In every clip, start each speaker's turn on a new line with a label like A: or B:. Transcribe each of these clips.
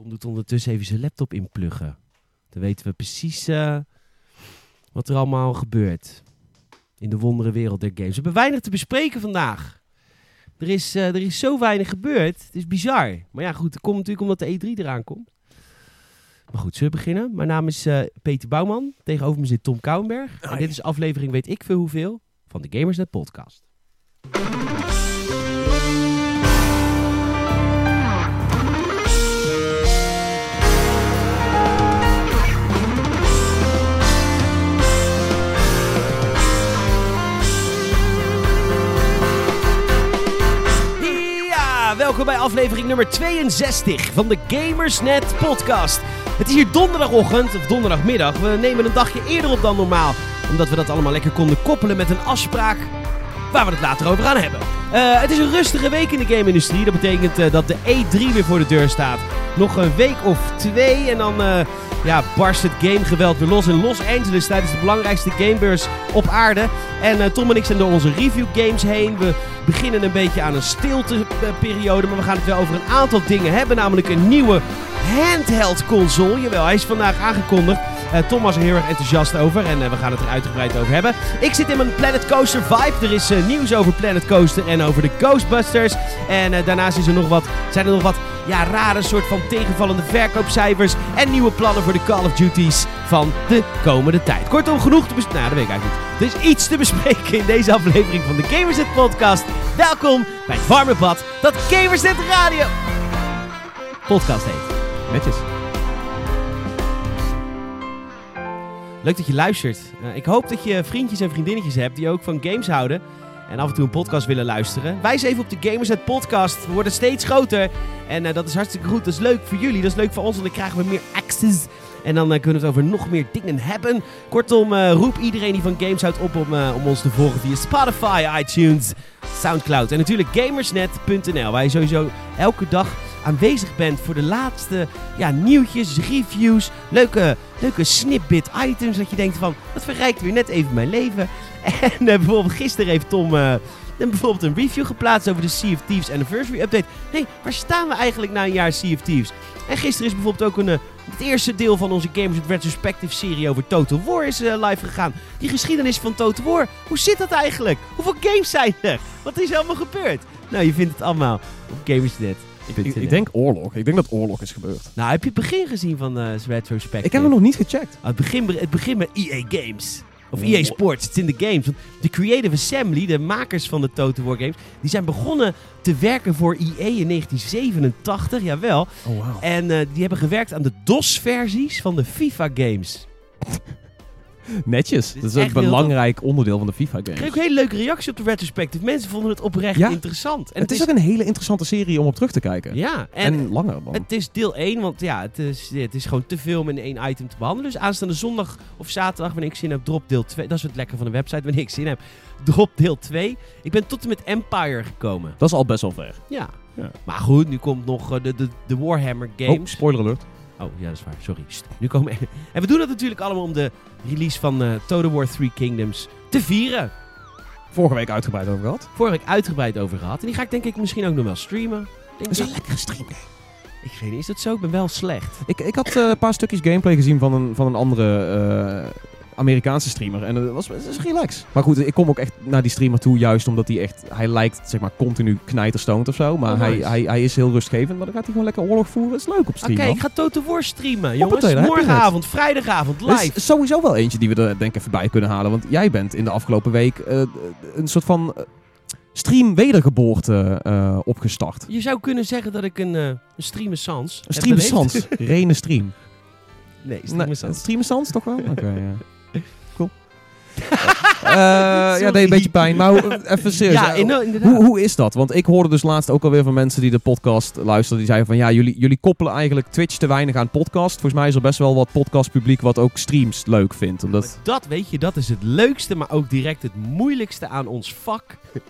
A: Tom doet ondertussen even zijn laptop inpluggen. Dan weten we precies eh, wat er allemaal gebeurt. In de wondere wereld der games. We hebben weinig te bespreken vandaag. Er is, eh, er is zo weinig gebeurd. Het is bizar. Maar ja, goed. Het komt natuurlijk omdat de E3 eraan komt. Maar goed, zullen we beginnen? Mijn naam is eh, Peter Bouwman. Tegenover me zit Tom Kouwenberg. En dit is aflevering weet ik veel hoeveel van de Gamersnet podcast. Welkom bij aflevering nummer 62 van de Gamersnet podcast. Het is hier donderdagochtend, of donderdagmiddag. We nemen een dagje eerder op dan normaal. Omdat we dat allemaal lekker konden koppelen met een afspraak waar we het later over gaan hebben. Eh, het is een rustige week in de game-industrie. Dat betekent eh, dat de E3 weer voor de deur staat. Nog een week of twee en dan eh, ja, barst het gamegeweld weer los in Los Angeles tijdens de belangrijkste gamebeurs op aarde. En Tom en ik zijn door onze review games heen. We beginnen een beetje aan een stilteperiode, maar we gaan het wel over een aantal dingen hebben. Namelijk een nieuwe handheld console. Jawel, hij is vandaag aangekondigd. Eh, Tom was er heel erg enthousiast over en eh, we gaan het er uitgebreid over hebben. Ik zit in mijn Planet Coaster vibe. Er is eh, nieuws over Planet Coaster en over de Ghostbusters. En daarnaast is er nog wat, zijn er nog wat ja, rare soort van tegenvallende verkoopcijfers en nieuwe plannen voor de Call of Duties van de komende tijd. Kortom, genoeg te bespreken. Nou, dat weet ik eigenlijk niet. Er is iets te bespreken in deze aflevering van de Gamersnet podcast. Welkom bij het dat Gamersnet Radio podcast heet.
B: Netjes.
A: Leuk dat je luistert. Eh, ik hoop dat je vriendjes en vriendinnetjes hebt die ook van games houden. En af en toe een podcast willen luisteren. Wijs even op de Gamersnet podcast. We worden steeds groter. En eh, dat is hartstikke goed. Dat is leuk voor jullie. Dat is leuk voor ons. Want dan krijgen we meer access. En dan eh, kunnen we het over nog meer dingen hebben. Kortom, roep iedereen die van games houdt op om, om ons te volgen via Spotify, iTunes, Soundcloud. En natuurlijk gamersnet.nl. Je sowieso elke dag aanwezig bent voor de laatste ja, nieuwtjes, reviews, leuke, leuke snippet items. Dat je denkt van, dat verrijkt weer net even mijn leven. En eh, bijvoorbeeld gisteren heeft Tom een- bijvoorbeeld een review geplaatst over de Sea of Thieves Anniversary Update. Nee, waar staan we eigenlijk na een jaar Sea of Thieves? En gisteren is bijvoorbeeld ook een, eh, het eerste deel van onze Gamers with Retrospective serie over Total War is live gegaan. Die geschiedenis van Total War, hoe zit dat eigenlijk? Hoeveel games zijn er? Wat is er allemaal gebeurd? Nou, je vindt het allemaal op Gamersnet.
B: Ik, ik denk oorlog. Ik denk dat oorlog is gebeurd.
A: Nou, heb je het begin gezien van eh Retrospective?
B: Ik heb hem nog niet gecheckt.
A: Ah, Het begin, het begin met EA Games. Of. EA Sports, het is in de games. Want de Creative Assembly, de makers van de Total War games, die zijn begonnen te werken voor EA in 1987, jawel.
B: Oh, wow.
A: En eh, die hebben gewerkt aan de DOS-versies van de FIFA games.
B: Netjes.
A: Dit
B: Dat
A: is
B: is een
A: echt heel
B: belangrijk onderdeel van de FIFA
A: Ik kreeg ook een hele leuke reactie op de retrospective. Mensen vonden het oprecht
B: Ja.
A: interessant. En
B: het is ook een hele interessante serie om op terug te kijken.
A: Ja,
B: En,
A: en,
B: langer.
A: Het is deel 1, want ja, het is, het is gewoon te veel om in één item te behandelen. Dus aanstaande zondag of zaterdag, wanneer ik zin heb, drop deel 2. Dat is het lekker van de website, wanneer ik zin heb. Drop deel 2. Ik ben tot en met Empire gekomen.
B: Dat is al best wel ver.
A: Ja.
B: Ja.
A: Maar goed, nu komt nog eh, de, de, de Warhammer
B: Oh,
A: games.
B: spoiler alert.
A: Oh, ja, dat is waar. Sorry. Sst, Nu komen... en we doen dat natuurlijk allemaal om de release van eh Total War 3 Kingdoms te vieren.
B: Vorige week uitgebreid over gehad.
A: Vorige week uitgebreid over gehad. En die ga ik denk ik misschien ook nog wel streamen. Denk
B: Dat is
A: ik.
B: een lekkere stream
A: ik weet niet, is dat zo? Ik ben wel slecht.
B: Ik, ik had eh, een paar stukjes gameplay gezien van een, van een andere eh, Amerikaanse streamer. En het was, is relax. Maar goed, ik kom ook echt naar die streamer toe juist omdat hij echt... Hij lijkt zeg maar continu knijterstoned of zo. Maar
A: Oh,
B: hij,
A: nice.
B: hij, hij is heel rustgevend. Maar dan gaat hij gewoon lekker oorlog voeren. Dat is leuk op
A: Oké,
B: stream. man.
A: ik ga Total War streamen, jongens. Morgenavond, vrijdagavond, live.
B: is sowieso wel eentje die we er denk ik even bij kunnen halen. Want jij bent in de afgelopen week eh, een soort van eh, stream wedergeboorte eh, opgestart.
A: Je zou kunnen zeggen dat ik een, eh een
B: Een. Rene stream.
A: Nee,
B: Nee,
A: streamer sans.
B: stream sans toch wel? Oké, ja. Eh, ja, deed een beetje pijn. Maar hoe- even serieus.
A: Ja,
B: hoe, hoe is dat? Want ik hoorde dus laatst ook alweer van mensen die de podcast luisteren. Die zeiden van ja, jullie, jullie koppelen eigenlijk Twitch te weinig aan podcast. Volgens mij is er best wel wat podcastpubliek wat ook streams leuk vindt. Omdat...
A: Maar Dat, weet je, dat is het leukste, maar ook direct het moeilijkste aan ons vak.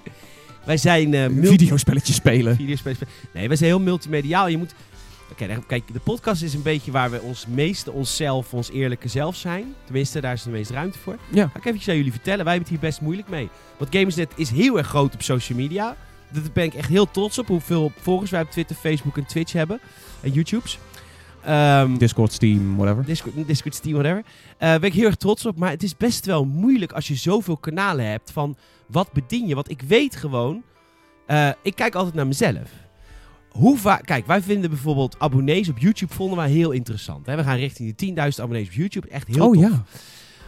A: Wij zijn eh multi-
B: Videospelletjes spelen.
A: Videospelers. Nee, wij zijn heel multimediaal. Je moet... Oké, kijk, de podcast is een beetje waar we ons meeste onszelf, ons eerlijke zelf zijn. Tenminste, daar is de meeste ruimte voor.
B: Ja.
A: Ga ik eventjes aan jullie vertellen. Wij hebben het hier best moeilijk mee. Want Gamersnet is heel erg groot op social media. Daar ben ik echt heel trots op. Hoeveel volgers wij op Twitter, Facebook en Twitch hebben. En YouTubes. Ehm,
B: Discord, Steam, whatever.
A: Discord, Discord, Steam, whatever. Eh ben ik heel erg trots op. Maar het is best wel moeilijk als je zoveel kanalen hebt van wat bedien je. Want ik weet gewoon, eh, ik kijk altijd naar mezelf. Hoe vaak, kijk, wij vinden bijvoorbeeld abonnees op YouTube vonden wij heel interessant. Hè? We gaan richting de 10.000 abonnees op YouTube. Echt heel
B: oh
A: tof.
B: ja.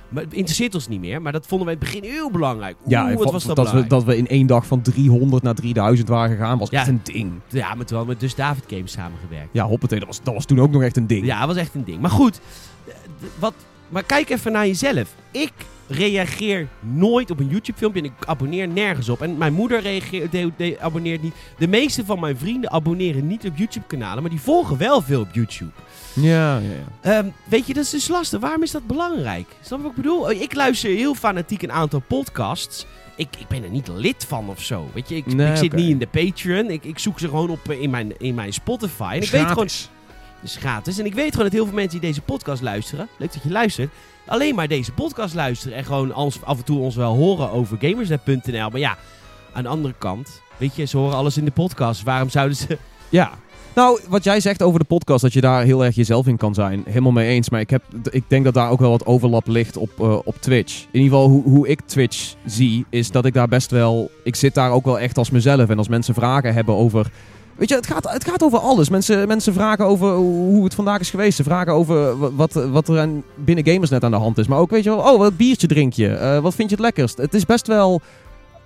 A: Maar het interesseert ons niet meer. Maar dat vonden wij in het begin heel belangrijk. Oeh,
B: Ja,
A: wat was dat,
B: dat, we, dat we in één dag van 300 naar 3000 waren gegaan, was
A: Ja.
B: echt een ding.
A: Ja, met wel met Dus David Games samengewerkt.
B: Ja, hoppatee, dat was, dat was toen ook nog echt een ding.
A: Ja, dat was echt een ding. Maar goed, wat, maar kijk even naar jezelf. Ik reageer nooit op een YouTube-filmpje en ik abonneer nergens op. En mijn moeder reageert, de, de- abonneert niet. De meeste van mijn vrienden abonneren niet op YouTube-kanalen, maar die volgen wel veel op YouTube.
B: ja, ja. ja.
A: Ehm, weet je, dat is dus lastig. Waarom is dat belangrijk? Snap je wat ik bedoel? Ik luister heel fanatiek een aantal podcasts. Ik, ik ben er niet lid van of zo. Weet je, ik,
B: Nee,
A: ik zit niet in de Patreon. Ik, ik zoek ze gewoon op eh, in mijn, in mijn Spotify. En ik weet gewoon, Is gratis. En ik weet gewoon dat heel veel mensen die deze podcast luisteren, leuk dat je luistert, alleen maar deze podcast luisteren en gewoon af en toe ons wel horen over gamersnet.nl. Maar ja, aan de andere kant, weet je, ze horen alles in de podcast. Waarom zouden ze...
B: Ja. Nou, wat jij zegt over de podcast, dat je daar heel erg jezelf in kan zijn, helemaal mee eens. Maar ik, heb, ik denk dat daar ook wel wat overlap ligt op, eh, op Twitch. In ieder geval, hoe, hoe ik Twitch zie, is dat ik daar best wel... Ik zit daar ook wel echt als mezelf. En als mensen vragen hebben over... Weet je, het gaat, het gaat over alles. Mensen, mensen vragen over hoe het vandaag is geweest. Ze vragen over wa- wat, wat er aan, binnen Gamersnet aan de hand is. Maar ook, weet je wel, oh, wat biertje drink je? Eh, wat vind je het lekkerst? Het is best wel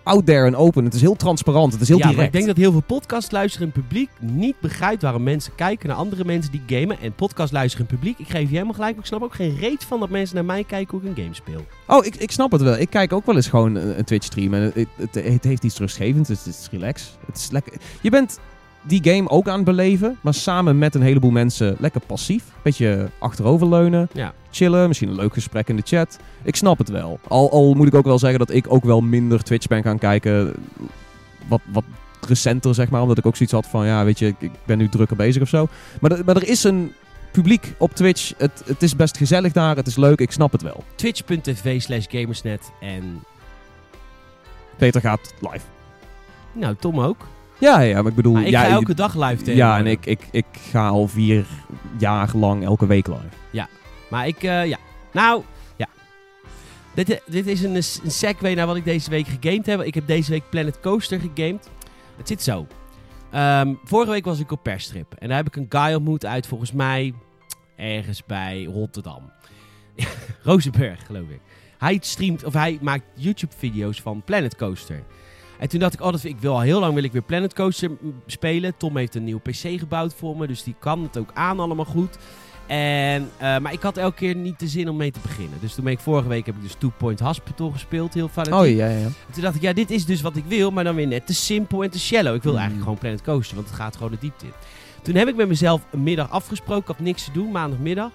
B: out there en open. Het is heel transparant. Het is heel
A: ja, maar
B: direct.
A: ik denk dat heel veel podcastluisterend publiek niet begrijpt waarom mensen kijken naar andere mensen die gamen. En podcastluisterend publiek, ik geef je helemaal gelijk, ik snap ook geen reet van dat mensen naar mij kijken hoe ik een game speel.
B: Oh, ik, ik snap het wel. Ik kijk ook wel eens gewoon een, een Twitch-stream. En het, het, het heeft iets rustgevends. Het, is relax. Het is lekker. Je bent die game ook aan het beleven, maar samen met een heleboel mensen lekker passief. Beetje achteroverleunen,
A: Ja.
B: chillen, misschien een leuk gesprek in de chat. Ik snap het wel. Al, al moet ik ook wel zeggen dat ik ook wel minder Twitch ben gaan kijken. Wat, wat recenter, zeg maar. Omdat ik ook zoiets had van, ja, weet je, ik, ben nu drukker bezig of zo. Maar, er- maar er is een publiek op Twitch. Het, het is best gezellig daar. Het is leuk. Ik snap het wel.
A: Twitch.tv slash gamersnet en
B: Peter gaat live.
A: nou, Tom ook.
B: Ja, ja, maar ik bedoel...
A: Maar ik
B: ja,
A: ga elke dag live
B: Ja,
A: tegenwoordig.
B: en ik, ik, ik ga al vier jaar lang elke week live.
A: Maar ik, eh, ja. Nou, ja. Dit, dit is een, een segue naar wat ik deze week gegamed heb. Ik heb deze week Planet Coaster gegamed. Het zit zo. Ehm, vorige week was ik op perstrip. En daar heb ik een guy ontmoet uit volgens mij ergens bij Rotterdam. Rozenburg, geloof ik. Hij streamt, of hij maakt YouTube-video's van Planet Coaster. En toen dacht ik, oh, dat vind ik wil al heel lang wil ik weer Planet Coaster spelen. Tom heeft een nieuwe PC gebouwd voor me, dus die kan het ook aan allemaal goed. En, eh, maar ik had elke keer niet de zin om mee te beginnen. Dus toen ben ik vorige week heb ik dus Two Point Hospital gespeeld, heel fanatiek.
B: Oh ja, ja, ja.
A: En Toen dacht ik, ja, dit is dus wat ik wil, maar dan weer net te simpel en te shallow. Ik wil
B: Mm.
A: eigenlijk gewoon Planet Coaster, want het gaat gewoon de diepte in. Toen heb ik met mezelf een middag afgesproken. Ik had niks te doen, maandagmiddag.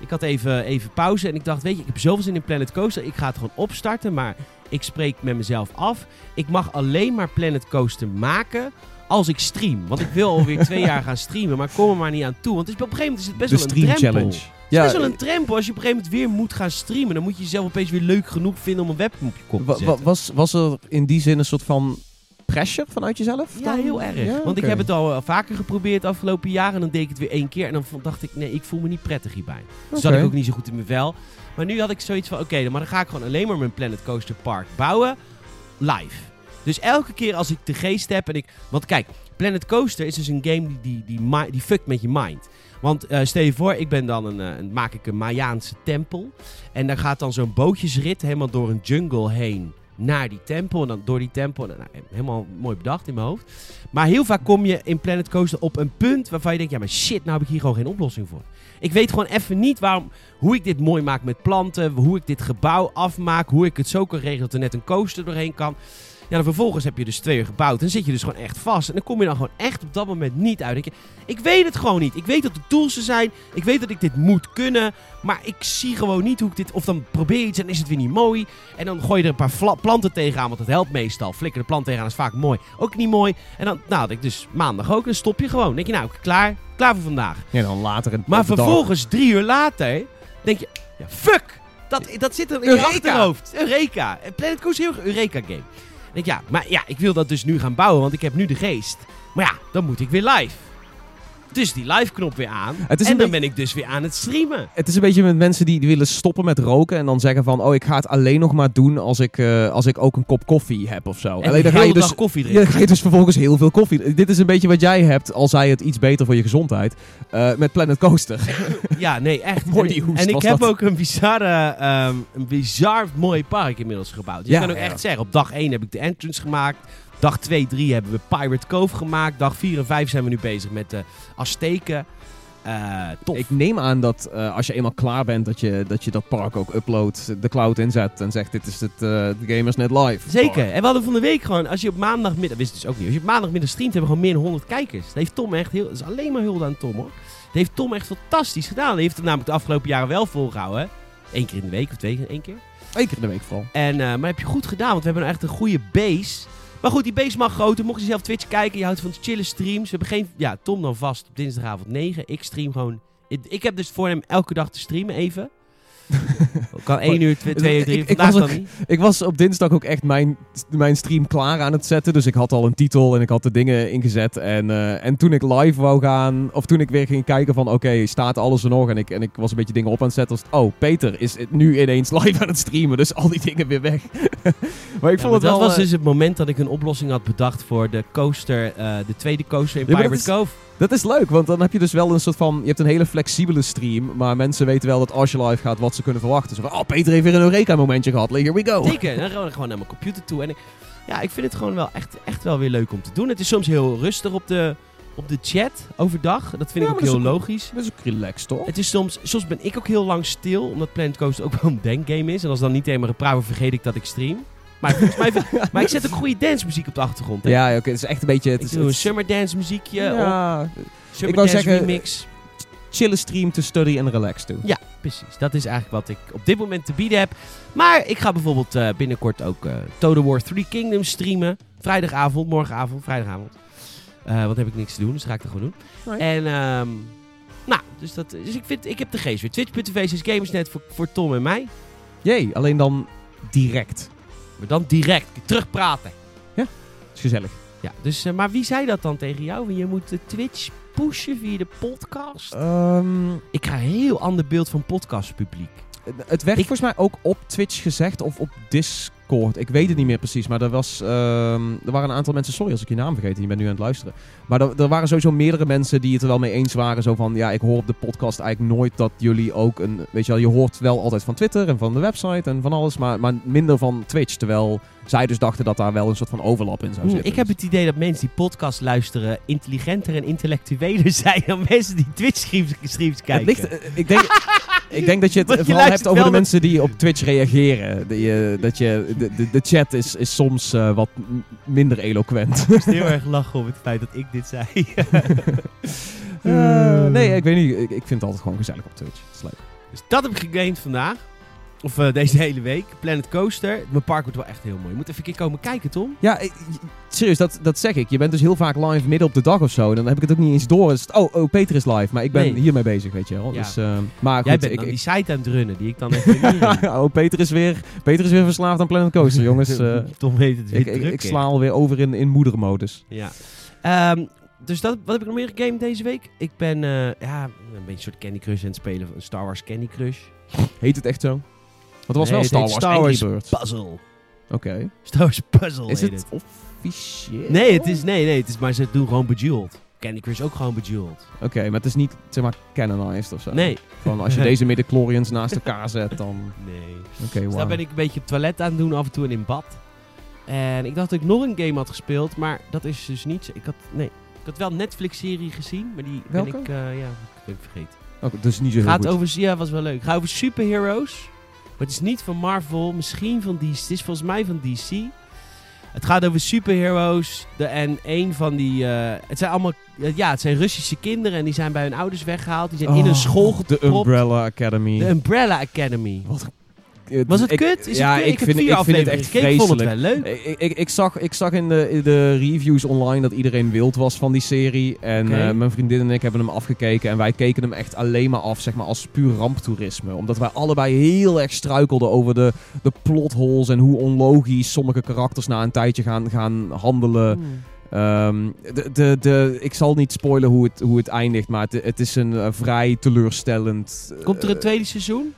A: Ik had even, even pauze en ik dacht, weet je, ik heb zoveel zin in Planet Coaster. Ik ga het gewoon opstarten, maar ik spreek met mezelf af. Ik mag alleen maar Planet Coaster maken als ik stream. Want ik wil alweer twee jaar gaan streamen, maar ik kom er maar niet aan toe. Want het is, op een gegeven moment is het best
B: De
A: wel een drempel.
B: Challenge.
A: Het is best wel een drempel als je op een gegeven moment weer moet gaan streamen. Dan moet je jezelf opeens weer leuk genoeg vinden om een webcam op je kop te zetten.
B: was, was er in die zin een soort van pressure vanuit jezelf?
A: Ja,
B: dan?
A: heel erg.
B: Ja,
A: Want ik heb het al eh, vaker geprobeerd de afgelopen jaren. En dan deed ik het weer één keer. En dan dacht ik, nee, ik voel me niet prettig hierbij. Dus zat
B: Oké.
A: ik ook niet zo goed in mijn vel. Maar nu had ik zoiets van, oké, maar dan ga ik gewoon alleen maar mijn Planet Coaster Park bouwen. Live. Dus elke keer als ik de geest heb en ik... Want kijk, Planet Coaster is dus een game die, die, die, die fuckt met je mind. Want eh, stel je voor, ik ben dan een, eh, een, maak ik een Mayaanse tempel. En daar gaat dan zo'n bootjesrit helemaal door een jungle heen naar die tempel. En dan door die tempel. Nou, helemaal mooi bedacht in mijn hoofd. Maar heel vaak kom je in Planet Coaster op een punt waarvan je denkt... Ja, maar shit, nou heb ik hier gewoon geen oplossing voor. Ik weet gewoon even niet waarom, hoe ik dit mooi maak met planten. Hoe ik dit gebouw afmaak. Hoe ik het zo kan regelen dat er net een coaster doorheen kan. Ja, dan vervolgens heb je dus twee uur gebouwd. En dan zit je dus gewoon echt vast. En dan kom je dan gewoon echt op dat moment niet uit. Je, ik weet het gewoon niet. Ik weet dat er tools er zijn. Ik weet dat ik dit moet kunnen. Maar ik zie gewoon niet hoe ik dit... Of dan probeer je iets en is het weer niet mooi. En dan gooi je er een paar planten tegenaan. Want dat helpt meestal. Flikker de plant tegenaan is vaak mooi. Ook niet mooi. En dan, nou, ik dus maandag ook. Dan stop je gewoon. Dan denk je, nou, klaar. Klaar voor vandaag.
B: Ja, dan later een
A: Maar
B: de
A: vervolgens, drie uur later, denk je, ja, fuck! Dat, dat zit er in je achterhoofd. Eureka. Planet Coaster is heel Eureka game. Denk ik, ja, maar ja, ik wil dat dus nu gaan bouwen, want ik heb nu de geest. Maar ja, dan moet ik weer live. Dus die live knop weer aan. En dan
B: beetje-
A: ben ik dus weer aan het streamen.
B: Het is een beetje met mensen die, die willen stoppen met roken en dan zeggen van, oh, ik ga het alleen nog maar doen als ik, eh, als ik ook een kop koffie heb of zo.
A: En
B: alleen dan ga je dus Ja, dan ga je dus vervolgens heel veel koffie. Dit is een beetje wat jij hebt, al zei het iets beter voor je gezondheid, eh, met Planet Coaster.
A: Ja, nee, echt.
B: Mooi die hoest
A: en ik heb
B: dat.
A: ook een bizarre, ehm, een bizar mooi park inmiddels gebouwd.
B: Ja,
A: ik kan ook
B: ja.
A: echt zeggen, op dag 1 heb ik de entrance gemaakt. Dag 2, 3 hebben we Pirate Cove gemaakt. Dag 4 en 5 zijn we nu bezig met de Azteken. Eh tof.
B: Ik neem aan dat eh, als je eenmaal klaar bent, dat je dat, je dat park ook uploadt, de cloud inzet en zegt, dit is het eh, de Gamersnet Live.
A: Zeker. En we hadden van de week gewoon, als je op maandagmiddag, wist dus ook niet, als je op maandagmiddag streamt, hebben we gewoon meer dan 100 kijkers. Dat heeft Tom echt heel, dat is alleen maar hulde aan Tom hoor. Dat heeft Tom echt fantastisch gedaan. Hij heeft het namelijk de afgelopen jaren wel volgehouden. Eén keer in de week of twee keer, één keer.
B: Eén keer in de week vooral.
A: En, maar heb je goed gedaan, want we hebben nou echt een goede base. Maar goed, die base mag groter. Mocht je zelf Twitch kijken, je houdt van chille streams. We hebben geen, ja, Tom dan vast op dinsdagavond 9. Ik stream gewoon, ik heb dus voor hem elke dag te streamen even. kan 1 uur, 2 uur, 3 uur. Vandaag niet.
B: Ik was op dinsdag ook echt mijn, mijn stream klaar aan het zetten. Dus ik had al een titel en ik had de dingen ingezet. En, eh, en toen ik live wou gaan, of toen ik weer ging kijken van oké, staat alles er nog? En ik, en ik was een beetje dingen op aan het zetten. Was oh, Peter is het nu ineens live aan het streamen. Dus al die dingen weer weg. maar ik
A: Ja,
B: vond
A: maar
B: het
A: dat
B: wel...
A: was
B: eh,
A: dus het moment dat ik een oplossing had bedacht voor de coaster, eh, de tweede coaster in
B: Ja, dat
A: Pirate Cove.
B: Dat is leuk, want dan heb je dus wel een soort van... Je hebt een hele flexibele stream, maar mensen weten wel dat als je live gaat wat ze kunnen verwachten. Zo van, oh, Peter heeft weer een Eureka-momentje gehad. Here we go.
A: Zeker, dan gewoon, gewoon naar mijn computer toe. En ik, ja, ik vind het gewoon wel echt, echt wel weer leuk om te doen. Het is soms heel rustig op de, op de chat overdag. Dat vind
B: Ja,
A: ik ook heel
B: ook-
A: logisch.
B: Dat is ook relaxed, toch?
A: Het is soms, soms ben ik ook heel lang stil, omdat Planet Coaster ook wel een denkgame is. En als dan niet helemaal gepraat vergeet ik dat ik stream. Maar, volgens mij, maar ik zet ook goede dance muziek op de achtergrond. hè.
B: Ja, oké. het is echt een beetje... Het
A: ik
B: is,
A: doe een
B: het is-
A: summer dance muziekje op.
B: ja,
A: Summer
B: ik wou
A: dance
B: zeggen-
A: remix.
B: chille stream to study en relax toe.
A: Ja, precies. Dat is eigenlijk wat ik op dit moment te bieden heb. Maar ik ga bijvoorbeeld eh, binnenkort ook eh Total War 3 Kingdoms streamen. Vrijdagavond, morgenavond, vrijdagavond. Eh want dan heb ik niks te doen, dus ga ik dat gewoon doen.
B: Right.
A: En, ehm, nou, dus, dat, dus ik, vind, ik heb de geest weer. Twitch.tv is Gamersnet voor, voor Tom en mij.
B: Jee, alleen dan direct.
A: Maar dan direct terugpraten.
B: Dat is gezellig.
A: Ja, dus, eh, maar wie zei dat dan tegen jou? Je moet de Twitch pushen via de podcast.
B: Ehm,
A: Ik krijg een heel ander beeld van podcastpubliek.
B: het werd
A: Ik-
B: volgens mij ook op Twitch gezegd of op Discord. Ik weet het niet meer precies, maar er, was, ehm, er waren een aantal mensen... Sorry als ik je naam vergeet, je bent nu aan het luisteren. Maar er, er waren sowieso meerdere mensen die het er wel mee eens waren. Zo van, ja, ik hoor op de podcast eigenlijk nooit dat jullie ook een... Weet je wel, je hoort wel altijd van Twitter en van de website en van alles, maar, maar minder van Twitch. Terwijl zij dus dachten dat daar wel een soort van overlap in zou zitten.
A: ik heb
B: Dus-
A: het idee dat mensen die podcast luisteren intelligenter en intellectueler zijn dan mensen die Twitch streams, streams
B: Het
A: kijken.
B: ligt, eh, ik, denk, ik denk dat je het
A: je
B: vooral hebt over de mensen die op Twitch reageren. Die, eh, dat je, de, de, de chat is, is soms eh, wat minder eloquent.
A: Ik moest heel erg lachen om het feit dat ik dit zei.
B: Nee, ik weet niet. Ik, ik vind het altijd gewoon gezellig op Twitch. Het is leuk.
A: dus dat heb ik gegamed vandaag. Of eh, deze hele week. Planet Coaster. Mijn park wordt wel echt heel mooi. Je moet even een keer komen kijken, Tom.
B: Ja, ik- serieus, dat, dat zeg ik. Je bent dus heel vaak live midden op de dag of zo. En dan heb ik het ook niet eens door. Dus, oh, oh, Peter is live. Maar ik ben
A: Nee.
B: hiermee bezig, weet je wel.
A: Ja.
B: Dus, eh, maar goed,
A: Jij bent
B: ik,
A: die site aan het runnen die ik dan even
B: oh, Peter is, weer, Peter is weer verslaafd aan Planet Coaster, jongens. Eh,
A: Tom weet het weer
B: ik,
A: druk
B: ik sla alweer over in, in moedermodus.
A: Ja. Ehm, dus dat, wat heb ik nog meer gegamed deze week? Ik ben eh, ja, een beetje een soort Candy Crush aan het spelen. Een Star Wars Candy Crush.
B: Heet het echt zo? Het was
A: Nee,
B: wel
A: het
B: Star Wars
A: Star Wars
B: Birds.
A: Puzzle.
B: Oké.
A: Star Wars Puzzle
B: Is
A: heet
B: het officieel?
A: Nee, het is, nee, nee, het is, maar ze doen gewoon Bejeweled. Candy Crush ook gewoon Bejeweled.
B: Oké, maar het is niet, zeg maar, canonized of zo?
A: Nee.
B: Van als je deze midichlorians naast elkaar zet, dan...
A: Nee.
B: Oké,
A: Dus
B: wow.
A: daar ben ik een beetje op het toilet aan het doen, af en toe en in bad. En ik dacht dat ik nog een game had gespeeld, maar dat is dus niet. Ik had, nee, ik had wel een Netflix-serie gezien, maar die
B: Welke?
A: ben ik, eh, ja, ben ik vergeten.
B: Oké, dus niet zo heel
A: Gaat
B: goed.
A: over, ja, was wel leuk. Het gaat over superheroes. Maar het is niet van Marvel, misschien van DC. Het is volgens mij van DC. Het gaat over superheroes. De, en een van die. eh, het zijn allemaal. eh, ja, het zijn Russische kinderen. En die zijn bij hun ouders weggehaald. Die zijn in een
B: Oh,
A: school
B: De
A: gepropt.
B: Umbrella Academy.
A: De Umbrella Academy.
B: Wat,
A: Was het
B: ik-
A: kut? Is
B: ja,
A: het kut?
B: ik
A: heb
B: vind,
A: vier
B: ik vind het echt
A: gekeken. Ik vond het
B: vreselijk.
A: wel leuk.
B: Ik, ik, ik, zag, ik zag in de, in de reviews online dat iedereen wild was van die serie. En eh, mijn vriendin en ik hebben hem afgekeken. En wij keken hem echt alleen maar af zeg maar, als puur ramptoerisme. Omdat wij allebei heel erg struikelden over de, de plotholes. En hoe onlogisch sommige karakters na een tijdje gaan, gaan handelen.
A: Hmm.
B: Ehm, de, de, de, ik zal niet spoilen hoe het, hoe het eindigt, maar het, het is een eh, vrij teleurstellend...
A: Komt er een
B: eh,
A: tweede seizoen?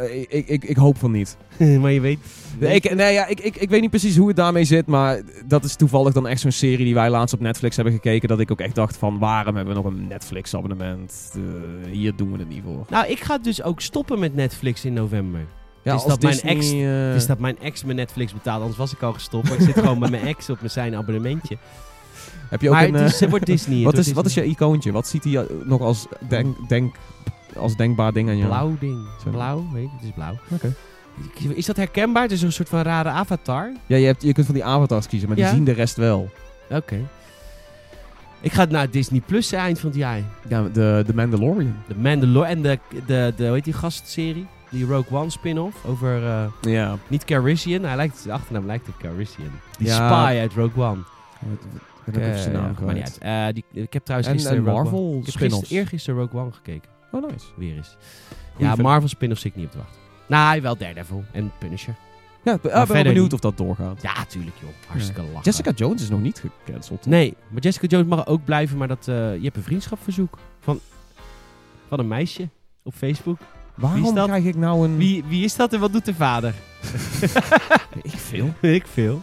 B: Eh, ik, ik, ik hoop van niet.
A: maar je weet...
B: Nee, ik, nee, ja, ik, ik, ik weet niet precies hoe het daarmee zit, maar dat is toevallig dan echt zo'n serie die wij laatst op Netflix hebben gekeken. Dat ik ook echt dacht van, waarom hebben we nog een Netflix abonnement? Eh, hier doen we het niet voor.
A: Nou, ik ga dus ook stoppen met Netflix in november.
B: Ja,
A: Is
B: als
A: dat mijn ex-
B: eh,
A: Dus dat mijn ex mijn Netflix betaalt, anders was ik al gestopt. Maar ik zit gewoon met mijn ex op mijn zijn abonnementje.
B: heb je ook
A: Maar
B: een...
A: het,
B: eh,
A: is, het wordt Disney.
B: wat, is, wat is je icoontje? Wat ziet hij eh, nog als, denk, denk, als denkbaar ding aan jou?
A: Blauw ding.
B: Zo.
A: Blauw, weet je, het is blauw.
B: Oké.
A: Is dat herkenbaar? Het is een soort van rare avatar.
B: Ja, je, hebt, je kunt van die avatars kiezen, maar
A: Ja.
B: die zien de rest wel.
A: Oké. Ik ga naar Disney Plus eind van het jaar.
B: Ja, de, de Mandalorian.
A: De Mandalorian en de, de, de, hoe heet die gastserie? Die Rogue One spin-off over, eh,
B: Ja.
A: niet Carisian, hij lijkt, de achternaam lijkt op Carisian. Die
B: Ja.
A: spy uit Rogue One.
B: Ik heb even zijn
A: Eh,
B: naam
A: ja, maar niet
B: kwijt.
A: uit. Eh, die, ik heb trouwens
B: En,
A: gisteren
B: en
A: Rogue One-
B: Marvel
A: Ik heb gisteren, eergisteren Rogue One gekeken.
B: Oh, nice.
A: Weer eens.
B: Goeie
A: ja,
B: film.
A: Marvel spin-off zit ik niet op te wachten. Nou, wel Daredevil en Punisher.
B: Ja, ik ben wel benieuwd
A: niet.
B: of dat doorgaat.
A: Ja, tuurlijk joh. Hartstikke lachen.
B: Jessica Jones is nog niet gecanceld.
A: Nee, maar Jessica Jones mag ook blijven, maar dat, eh, je hebt een vriendschapverzoek van, van een meisje op Facebook.
B: Waarom
A: is
B: krijg ik nou een...
A: Wie, wie is dat en wat doet de vader?
B: Ik veel.
A: ik veel.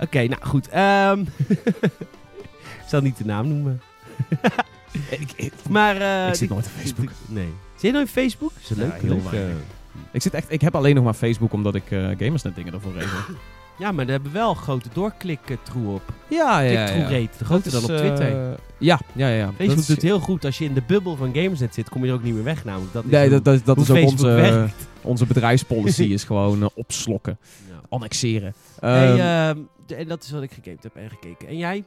A: Oké, nou goed. ehm ik zal niet de naam noemen.
B: Ik, ik,
A: Maar, eh,
B: ik zit
A: die-
B: nooit op Facebook.
A: Nee. Zit je nou in Facebook? Is dat
B: Ja,
A: leuk?
B: heel
A: leuk eh,
B: Ik, zit echt, ik heb alleen nog maar Facebook omdat ik eh Gamersnet dingen ervoor regel.
A: ja, maar daar hebben we wel grote doorklik-troe op.
B: ja,
A: Klik-through rate. De groter dan op Twitter.
B: ja, ja, ja.
A: Facebook
B: Dat is-
A: doet heel goed. Als je in de bubbel van Gamersnet zit, kom je er ook niet meer weg namelijk. Dat is
B: Nee,
A: hoe-
B: dat, dat, dat is ook
A: Facebook
B: onze,
A: werkt.
B: onze bedrijfspolicy is gewoon eh, opslokken,
A: Ja.
B: annexeren.
A: Hey, de- en dat is wat ik gekeken heb en gekeken. En jij?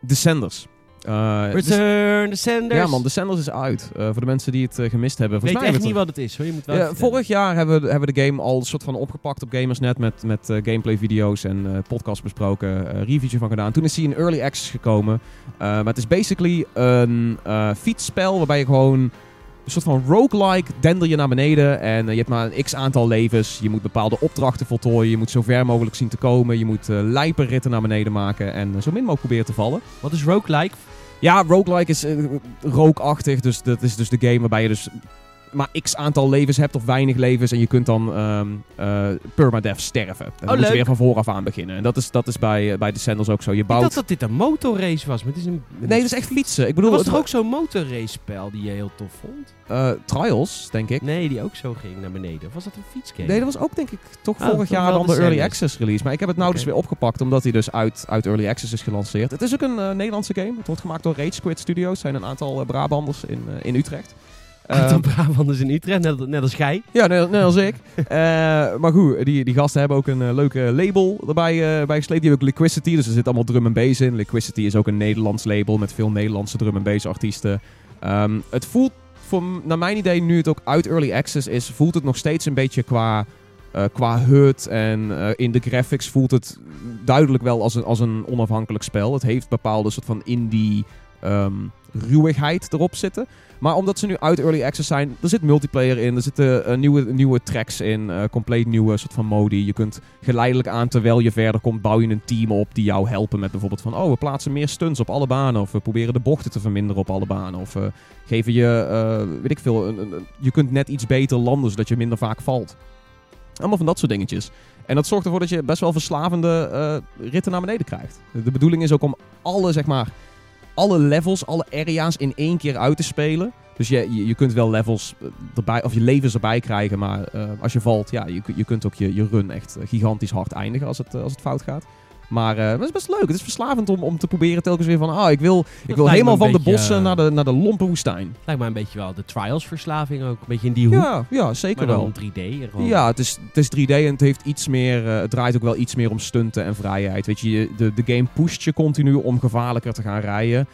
B: Descenders. Dus-
A: Return the Senders.
B: ja man, Descenders is uit. Eh, voor de mensen die het eh, gemist hebben.
A: Ik weet
B: mij
A: echt niet wat het is hoor. Je moet wel
B: vorig jaar hebben we, hebben de game al een soort van opgepakt op Gamersnet met, met gameplay video's en eh podcast besproken, reviewtje van gedaan. Toen is hij in early access gekomen. Maar het is basically een fietsspel waarbij je gewoon een soort van roguelike dender je naar beneden en eh, je hebt maar een x aantal levens. Je moet bepaalde opdrachten voltooien, je moet zo ver mogelijk zien te komen, je moet eh lijperritten naar beneden maken en eh, zo min mogelijk proberen te vallen.
A: Wat is roguelike?
B: Ja, roguelike is eh, rookachtig. Dus dat is dus de game waarbij je dus maar x aantal levens hebt of weinig levens. En je kunt dan ehm eh permadeath sterven. En dan moet
A: leuk.
B: je weer van vooraf aan beginnen. En dat is, dat is bij, eh, bij Descenders ook zo. Je
A: Ik
B: bouwt...
A: dacht dat dit een motorrace was, maar het is een...
B: Nee, dat is echt fietsen. Ik bedoel,
A: was
B: het
A: toch ook zo'n motorrace spel die je heel tof vond?
B: eh, Trials, denk ik.
A: Nee, die ook zo ging naar beneden. Of was dat een fietsgame?
B: Nee, dat was ook denk ik toch
A: Ah,
B: vorig jaar dan de. Early Access release. Maar ik heb het nou dus weer opgepakt omdat hij dus uit, uit Early Access is gelanceerd. Het is ook een Nederlandse game. Het wordt gemaakt door Rage Squid Studios. Zijn een aantal Brabanders in, in Utrecht.
A: Aantal
B: Ehm,
A: Brabanders in Utrecht, net, net als jij.
B: Ja, net, net als ik. Eh, maar goed, die, die gasten hebben ook een eh, leuke label erbij eh, bij gesleept. Die hebben ook Liquidity, dus er zit allemaal drum en bass in. Liquidity is ook een Nederlands label met veel Nederlandse drum en bass artiesten. Ehm, het voelt, voor, naar mijn idee, nu het ook uit Early Access is, voelt het nog steeds een beetje qua, eh, qua HUD en in de graphics voelt het duidelijk wel als een, als een onafhankelijk spel. Het heeft bepaalde soort van indie ehm, ruwigheid erop zitten. Maar omdat ze nu uit Early Access zijn, er zit multiplayer in, er zitten eh, nieuwe, nieuwe tracks in, eh, compleet nieuwe soort van modi. Je kunt geleidelijk aan, terwijl je verder komt, bouw je een team op die jou helpen met bijvoorbeeld van, oh, we plaatsen meer stunts op alle banen, of we proberen de bochten te verminderen op alle banen, of we geven je, weet ik veel, een, een- je kunt net iets beter landen, zodat je minder vaak valt. Allemaal van dat soort dingetjes. En dat zorgt ervoor dat je best wel verslavende ritten naar beneden krijgt. De bedoeling is ook om alle, zeg maar, alle levels, alle area's in één keer uit te spelen. Dus je, je, kunt wel levels eh, erbij, of je levens erbij krijgen, maar eh, als je valt, ja, je, je kunt ook je, je run echt eh, gigantisch hard eindigen als het, als het fout gaat. Maar eh, het is best leuk. Het is verslavend om, om te proberen telkens weer van, ah, ik wil, ik wil helemaal van de bossen
A: eh,
B: naar de, naar de lompe woestijn.
A: Lijkt mij een beetje wel de Trials-verslaving ook. Een beetje in die hoek.
B: Ja, ja, zeker
A: maar
B: wel.
A: dan 3D. en Gewoon.
B: Ja, het is, het is 3D en het heeft iets meer. eh, het draait ook wel iets meer om stunten en vrijheid. Weet je, de, de game pusht je continu om gevaarlijker te gaan rijden.